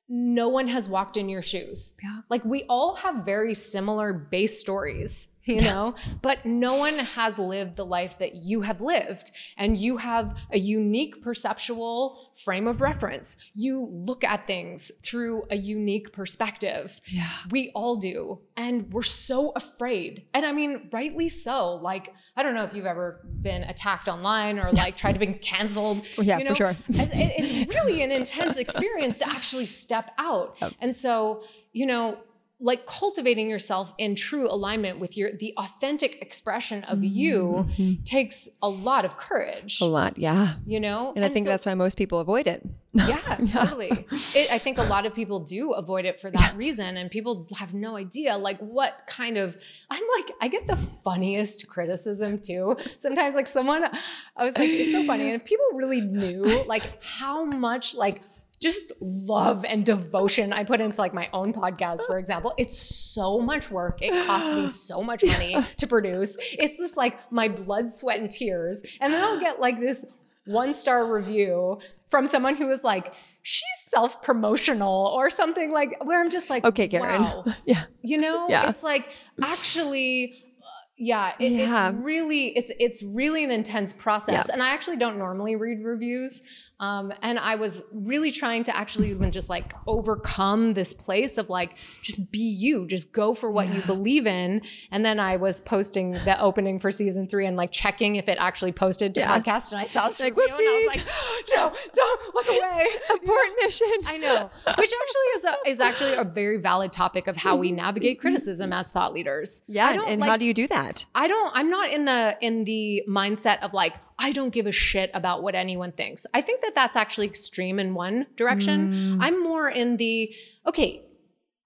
no one has walked in your shoes. Yeah. Like we all have very similar base stories, you know, but no one has lived the life that you have lived. And you have a unique perceptual frame of reference. You look at things through a unique perspective. Yeah. We all do. And we're so afraid. And I mean, rightly so. Like, I don't know if you've ever been attacked online or like tried to be canceled. Yeah, you for sure. it's really an intense experience to actually step out. And so, you know, like cultivating yourself in true alignment with your the authentic expression of mm-hmm. you takes a lot of courage. A lot. Yeah. You know? And I think so- that's why most people avoid it. yeah, totally. It, I think a lot of people do avoid it for that reason, and people have no idea like what kind of. I'm like, I get the funniest criticism too. Sometimes, like someone, I was like, it's so funny, and if people really knew like how much like just love and devotion I put into like my own podcast, for example, it's so much work. It costs me so much money to produce. It's just like my blood, sweat, and tears, and then I'll get like this one star review from someone who is like, she's self promotional or something like where I'm just like, Okay, Karen. wow. yeah. You know, Yeah. it's like actually, uh, yeah, it, Yeah. it's really, it's it's really an intense process. Yeah. And I actually don't normally read reviews. Um, and I was really trying to actually even just like overcome this place of like, just be you, just go for what you believe in. And then I was posting the opening for season three and like checking if it actually posted to Yeah. podcast. And I saw this Like, review and I was like, no, don't look away. Important mission. I know, which actually is a, is actually a very valid topic of how we navigate criticism as thought leaders. Yeah. And like- how do you do that? I don't. I'm not in the in the mindset of like I don't give a shit about what anyone thinks. I think that that's actually extreme in one direction. Mm. I'm more in the okay.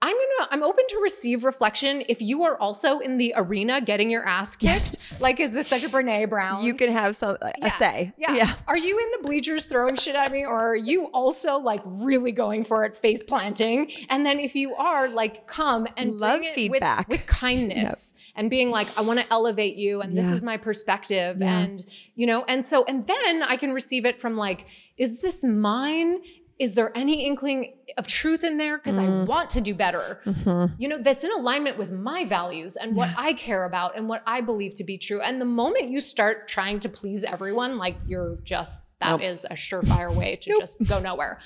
I'm gonna. I'm open to receive reflection if you are also in the arena getting your ass kicked. Like, is this such a Brene Brown? You can have some a say. Yeah. Yeah. Are you in the bleachers throwing shit at me or are you also like really going for it face planting? And then if you are like come and Love feedback. with, with kindness and being like I want to elevate you and this is my perspective Yeah. and you know and so and then I can receive it from like is this mine? Is there any inkling of truth in there because Mm. I want to do better? Mm-hmm. you know, that's in alignment with my values and what I care about and what I believe to be true. And the moment you start trying to please everyone, like you're just that Nope. is a surefire way to just go nowhere.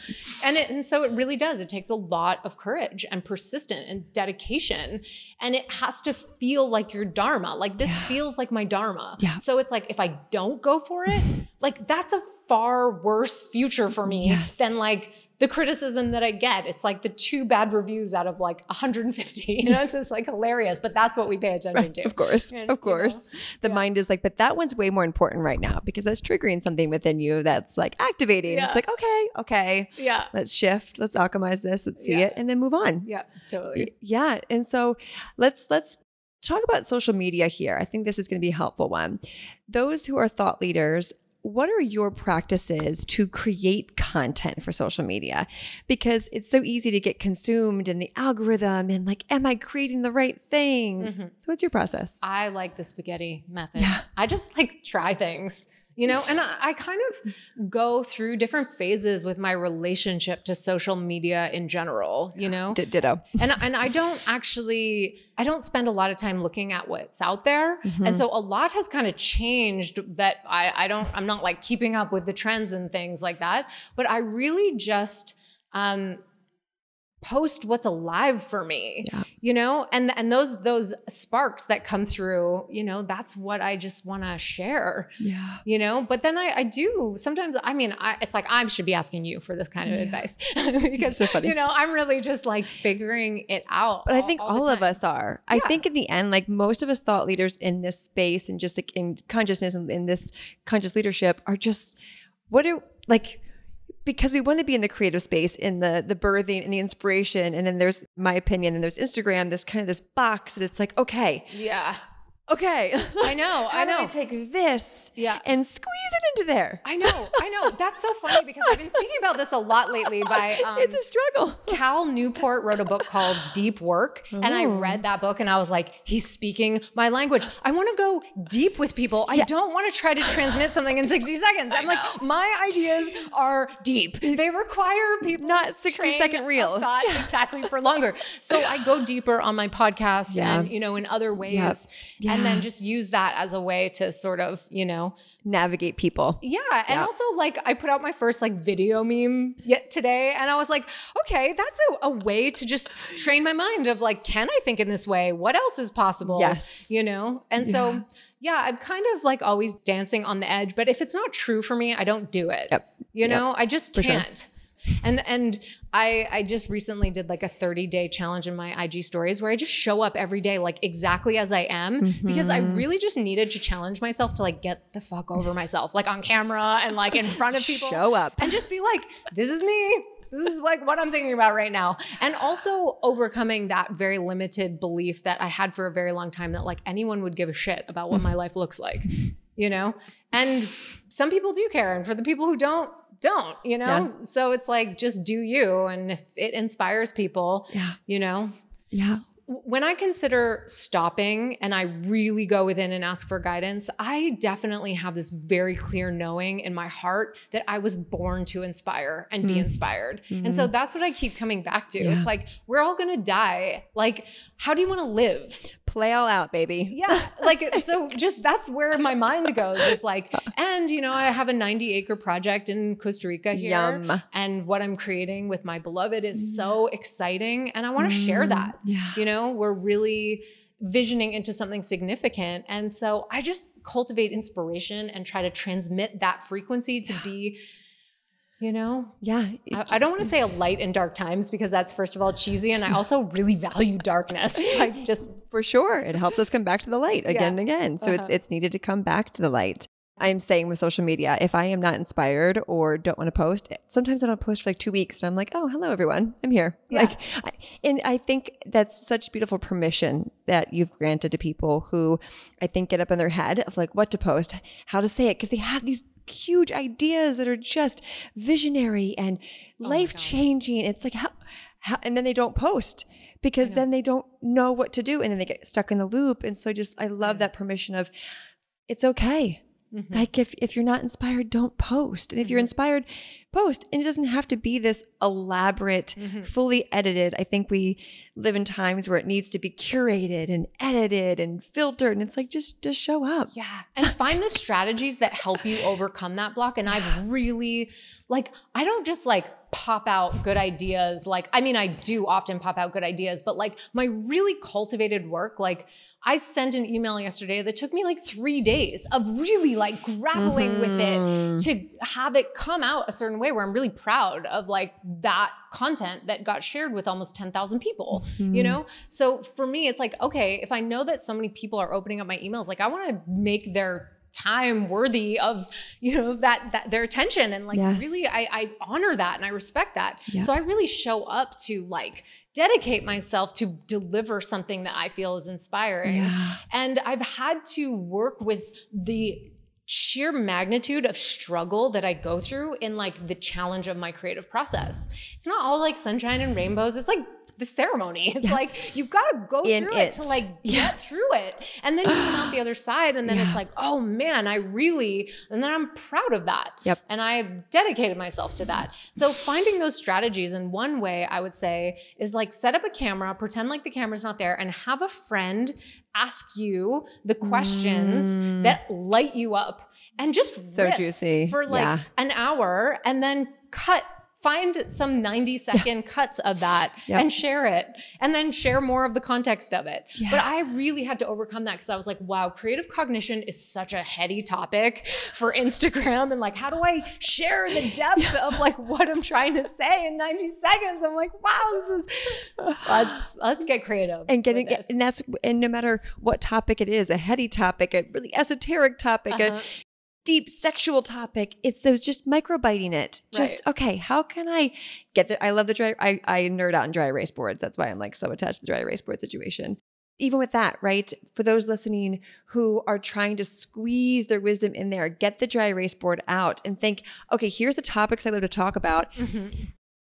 And it, and so it really does. It takes a lot of courage and persistent and dedication. And it has to feel like your dharma. Like this feels like my dharma. Yeah. So it's like if I don't go for it, like that's a far worse future for me Yes. than like the criticism that I get. It's like the two bad reviews out of like 150. You know, it's just like hilarious, but that's what we pay attention to. Of course, You of know? course. The mind is like, but that one's way more important right now because that's triggering something within you that's like activating. Yeah. It's like, okay, okay, Yeah. let's shift, let's alchemize this, let's see Yeah. it, and then move on. Yeah, totally. Yeah. And so let's let's talk about social media here. I think this is going to be a helpful one. Those who are thought leaders, what are your practices to create content for social media? Because it's so easy to get consumed in the algorithm and like, am I creating the right things? Mm-hmm. So what's your process? I like the spaghetti method. Yeah. I just like try things, you know, and I, I kind of go through different phases with my relationship to social media in general, you know? D- ditto. and and I don't actually I don't spend a lot of time looking at what's out there. Mm-hmm. And so a lot has kind of changed that I I don't I'm not like keeping up with the trends and things like that, but I really just um post what's alive for me Yeah. you know and and those those sparks that come through you know that's what i just want to share Yeah. you know but then i i do sometimes i mean I, it's like i should be asking you for this kind of advice because So funny. you know i'm really just like figuring it out But I think the all, of us are. I think in the end, like most of us thought leaders in this space and just like in consciousness and in this conscious leadership are just what are like because we want to be in the creative space in the the birthing and the inspiration and then there's my opinion and there's instagram this kind of this box that it's like okay Yeah. Okay I know. I do know. I take this Yeah. and squeeze it into there I know. I know. That's so funny because I've been thinking about this a lot lately by um, it's a struggle Cal Newport wrote a book called Deep Work. And I read that book and I was like, he's speaking my language. I want to go deep with people. I don't want to try to transmit something in 60 seconds. I'm like, my ideas are deep. They require people Not 60 train second reel. thought exactly for longer. So I go deeper on my podcast Yeah. and, you know, in other ways. Yep. And then just use that as a way to sort of, you know, navigate people yeah, and Yeah. also like I put out my first like video meme yet today, and I was like, okay, that's a, a way to just train my mind of like, can I think in this way? What else is possible? Yes. you know. And so yeah, I'm kind of like always dancing on the edge, but if it's not true for me, I don't do it. Yep. You know, I just can't. sure. And and I I just recently did like a 30 day challenge in my IG stories where I just show up every day like exactly as I am because I Mm-hmm. really just needed to challenge myself to like get the fuck over myself like on camera and like in front of people Show up. and just be like this is me this is like what I'm thinking about right now. And also overcoming that very limited belief that I had for a very long time that like anyone would give a shit about what my life looks like, you know? And some people do care. And for the people who don't, don't, you know? Yeah. So it's like just do you. And if it inspires people, Yeah. you know, yeah when I consider stopping and I really go within and ask for guidance, I definitely have this very clear knowing in my heart that I was born to inspire and be mm. inspired. And so mm. that's what I keep coming back to. It's like, we're all gonna die. Like, how do you wanna live? Play all out baby Yeah. Like, so just that's where my mind goes is like, and you know, I have a 90 acre project in Costa Rica here. Yum. And what I'm creating with my beloved is mm. so exciting. And I wanna share mm, that. yeah. You know, we're really visioning into something significant. And so I just cultivate inspiration and try to transmit that frequency to be, you know, yeah I, I don't want to say a light in dark times because that's first of all cheesy. And I also really value darkness. Like just for sure it helps us come back to the light again Yeah. and again so it's Uh-huh. it's needed to come back to the light i'm saying with social media if i am not inspired or don't want to post sometimes i don't post for like two weeks and i'm like oh hello everyone i'm here Yeah. like I, and i think that's such beautiful permission that you've granted to people who i think get up in their head of like what to post how to say it because they have these huge ideas that are just visionary and life changing it's like how, how and then they don't post because then they don't know what to do and then they get stuck in the loop. And so just i love that permission of it's okay Mm-hmm. like if if you're not inspired don't post. And if you're mm-hmm. inspired post. And it doesn't have to be this elaborate mm-hmm. fully edited. I think we live in times where it needs to be curated and edited and filtered. And it's like just just show up. Yeah. And find the strategies that help you overcome that block. And I've really, like, I don't just like pop out good ideas. Like, I mean, I do often pop out good ideas, but like my really cultivated work, like, I sent an email yesterday that took me like three days of really like grappling with it mm-hmm. to have it come out a certain way where I'm really proud of like that content that got shared with almost 10,000 people, you mm-hmm. know? So for me, it's like, okay, if I know that so many people are opening up my emails, like I want to make their time worthy of you know that that their attention and like Yes. really I, I honor that and I respect that Yeah. so I really show up to like dedicate myself to deliver something that I feel is inspiring Yeah. and I've had to work with the sheer magnitude of struggle that I go through in like the challenge of my creative process. It's not all like sunshine and rainbows. It's like the ceremony. It's like you've got to go In through it. it. to like Yeah. get through it. And then you come out the other side and then Yeah. it's like, "Oh man, I really and then I'm proud of that." Yep. And I dedicated myself to that. So finding those strategies and one way I would say is like set up a camera, pretend like the camera's not there and have a friend ask you the questions that light you up and just Mm. So juicy. for like Yeah. an hour and then cut find some 90 second cuts of that Yep. and share it and then share more of the context of it Yeah. but i really had to overcome that because i was like wow creative cognition is such a heady topic for instagram and like how do i share the depth of like what i'm trying to say in 90 seconds i'm like wow this is let's let's get creative and getting and that's and no matter what topic it is a heady topic a really esoteric topic Uh-huh. a deep sexual topic. It's it was just microbiting it. Just Right. okay, how can I get the I love the dry I, I nerd out in dry erase boards. That's why I'm like so attached to the dry erase board situation. Even with that, right? For those listening who are trying to squeeze their wisdom in there, get the dry erase board out and think, okay, here's the topics I love to talk about.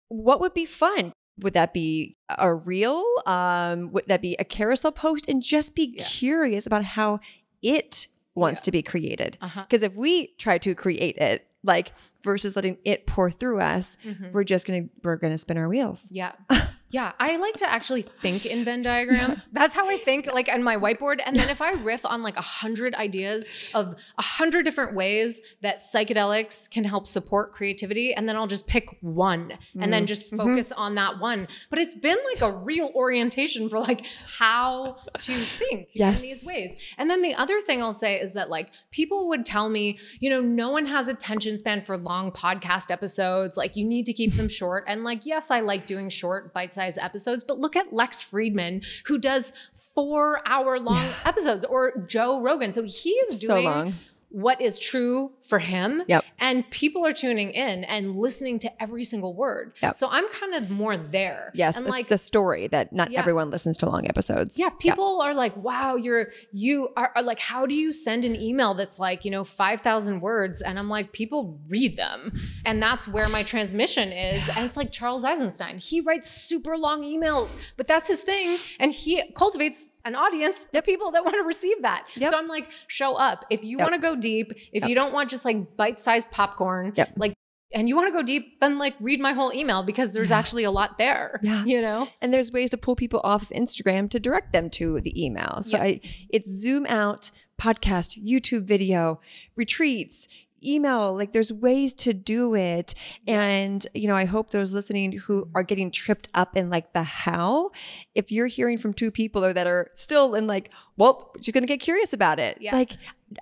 What would be fun? Would that be a reel? Um, would that be a carousel post? And just be Yeah. curious about how it wants Yeah. to be created. Uh-huh. Because if we try to create it, like versus letting it pour through us, Mhm. we're just gonna we're gonna spin our wheels. Yeah. Yeah. I like to actually think in Venn diagrams. That's how I think, like on my whiteboard. And then if I riff on like a hundred ideas of a hundred different ways that psychedelics can help support creativity, and then I'll just pick one and then mm-hmm. just mm-hmm. focus on that one. But it's been like a real orientation for like how to think Yes. in these ways. And then the other thing I'll say is that like people would tell me, you know, no one has attention span for long podcast episodes. Like you need to keep them short. And like, yes, I like doing short bite-sized episodes, but look at Lex Fridman who does four hour long episodes or Joe Rogan. So he's So doing long. What is true for him. Yep. And people are tuning in and listening to every single word. Yep. So I'm kind of more there. Yes, And it's like the story that not Yeah. everyone listens to long episodes. yeah, people are like, wow, you're you are, are like, how do you send an email that's like, you know, 5,000 words? And I'm like, people read them. And that's where my transmission is. And it's like Charles Eisenstein. He writes super long emails, but that's his thing. And he cultivates an audience, the people that want to receive that. Yep. So I'm like, show up. If you Yep. want to go deep, if Yep. you don't want just like bite-sized popcorn, Yep. like and you want to go deep, then like read my whole email because there's actually a lot there. Yeah. You know? And there's ways to pull people off of Instagram to direct them to the email. So Yeah. I, it's Zoom out, podcast, YouTube video, retreats, email. Like there's ways to do it. And, you know, I hope those listening who are getting tripped up in like the how, if you're hearing from two people or that are still in like, well, she's going to get curious about it. Yeah. Like,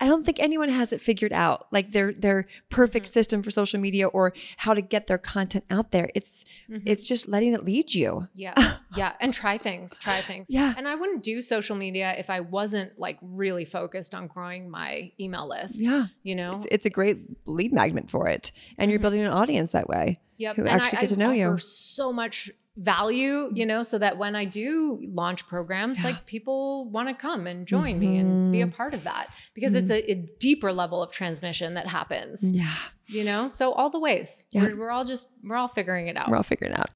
I don't think anyone has it figured out, like their their perfect Mm-hmm. system for social media or how to get their content out there. It's Mm-hmm. it's just letting it lead you. Yeah. Yeah. And try things, try things. Yeah. And I wouldn't do social media if I wasn't like really focused on growing my email list. Yeah. You know? It's, it's a great lead magnet for it. And you're building an audience that way. Yep. who and actually I, get to know I you. so much value, you know, so that when I do launch programs, like people want to come and join me and be a Mm-hmm. part of that because it's a, a deeper level of transmission that happens, Yeah. you know? So all the ways Yeah. we're, we're all just, we're all figuring it out. We're all figuring it out.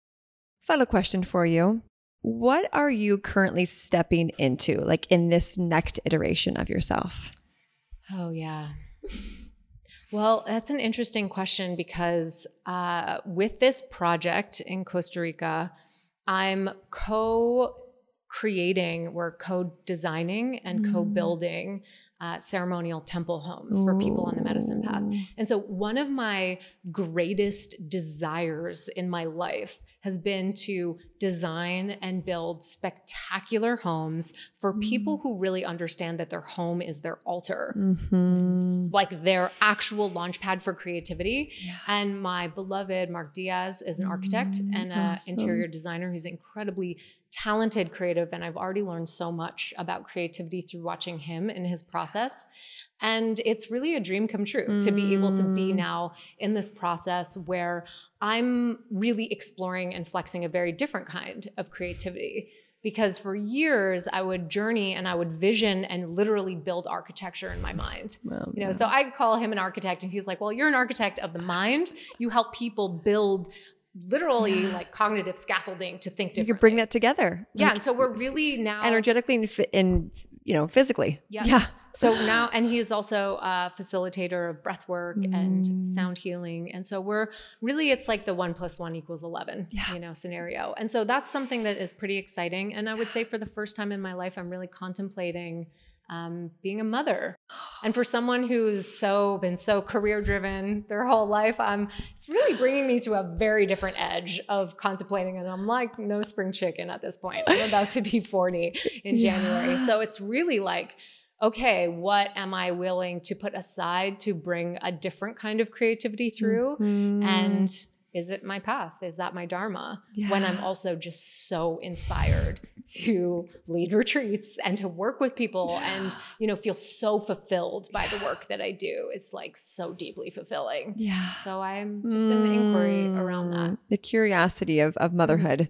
Final question for you. What are you currently stepping into, like in this next iteration of yourself? Oh, yeah. Well, that's an interesting question because uh, with this project in Costa Rica, I'm co creating, we're co designing and co building uh, ceremonial temple homes for people on the medicine path. And so, one of my greatest desires in my life has been to design and build spectacular homes for people who really understand that their home is their altar Mm-hmm. like their actual launch pad for creativity. And my beloved Mark Diaz is an architect and an awesome. interior designer. He's incredibly talented creative. And I've already learned so much about creativity through watching him in his process. And it's really a dream come true to be able to be mm. now in this process where I'm really exploring and flexing a very different kind of creativity because for years I would journey and I would vision and literally build architecture in my mind. Well, You know, so I'd call him an architect and he's like, "Well, you're an architect of the mind. You help people build literally like cognitive scaffolding to think you differently." can bring that together. yeah, like, and so we're really now energetically and, and you know physically. Yeah. Yeah. So now, and he is also a facilitator of breath work Mm. and sound healing. And so we're really, it's like the one plus one equals 11, Yeah. you know, scenario. And so that's something that is pretty exciting. And I would say for the first time in my life, I'm really contemplating um, being a mother. And for someone who's so been so career driven their whole life, um, it's really bringing me to a very different edge of contemplating. And I'm like no spring chicken at this point. I'm about to be 40 in January. Yeah. So it's really like, okay, what am I willing to put aside to bring a different kind of creativity through? Mhm. And is it my path? Is that my dharma? When I'm also just so inspired to lead retreats and to work with people yeah. and you know feel so fulfilled by the work that I do. It's like so deeply fulfilling. Yeah. So I'm just in the inquiry around that. Mm, the curiosity of of motherhood.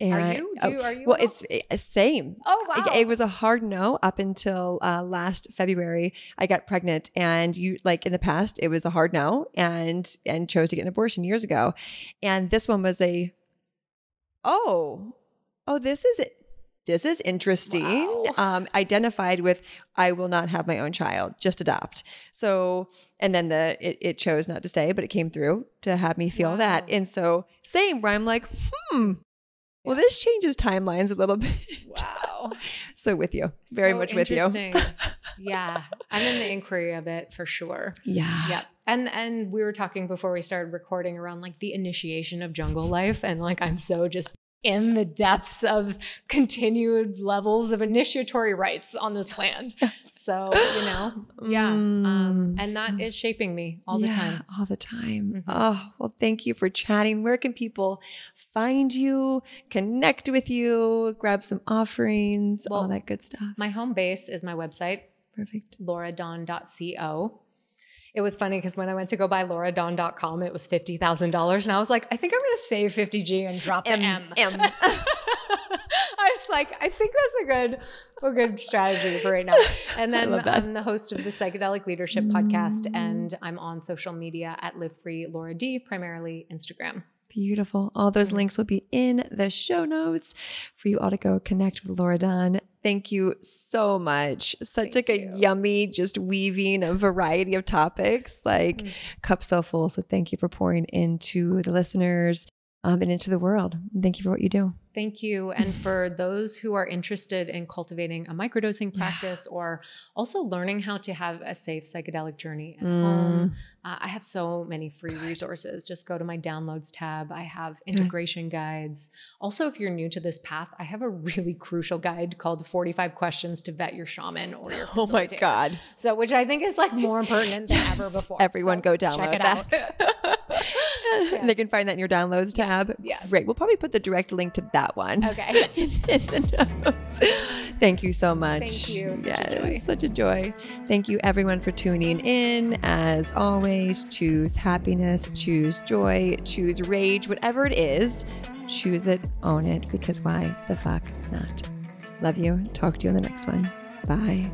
And are you? Do, are you? Well, it's, it's same. Oh wow! It, it, was a hard no up until uh, last February. I got pregnant, and you like in the past it was a hard no, and and chose to get an abortion years ago, and this one was a oh oh this is it this is interesting. Wow. Um, identified with, I will not have my own child, just adopt. So, and then the it, it chose not to stay, but it came through to have me feel wow. that. And so, same where I'm like, hmm, well, this changes timelines a little bit. Wow. so with you, very so much with you. yeah, I'm in the inquiry of it for sure. Yeah. Yeah. And and we were talking before we started recording around like the initiation of jungle life, and like I'm so just in the depths of continued levels of initiatory rites on this land. So, you know, yeah. Um, and that is shaping me all yeah, the time. All the time. Mm-hmm. Oh, well, thank you for chatting. Where can people find you, connect with you, grab some offerings, well, all that good stuff? My home base is my website. Perfect. lauradawn.co it was funny because when I went to go buy lauradawn.com, it was $50,000. And I was like, I think I'm going to save 50G and drop M. M. M. I was like, I think that's a good, a good strategy for right now. And then I'm the host of the Psychedelic Leadership Podcast, and I'm on social media at Live Free Laura D, primarily Instagram. Beautiful. All those links will be in the show notes for you all to go connect with Laura Dawn. Thank you so much. Such Thank like you. a yummy, just weaving a variety of topics, like mm. cup so full. So thank you for pouring into the listeners um, and into the world. Thank you for what you do. Thank you. And for those who are interested in cultivating a microdosing practice yeah. or also learning how to have a safe psychedelic journey at mm. home, uh, I have so many free resources. Just go to my downloads tab. I have integration guides. Also, if you're new to this path, I have a really crucial guide called 45 Questions to Vet Your Shaman or Your Oh my God. So, which I think is like more pertinent than yes. ever before. Everyone so go download that. yes. They can find that in your downloads tab. Yes. Great. We'll probably put the direct link to that one. Okay. Thank you so much. Thank you. Such yes, a joy. Such a joy. Thank you everyone for tuning in. As always, choose happiness, choose joy, choose rage, whatever it is, choose it, own it, because why the fuck not? Love you. Talk to you on the next one. Bye.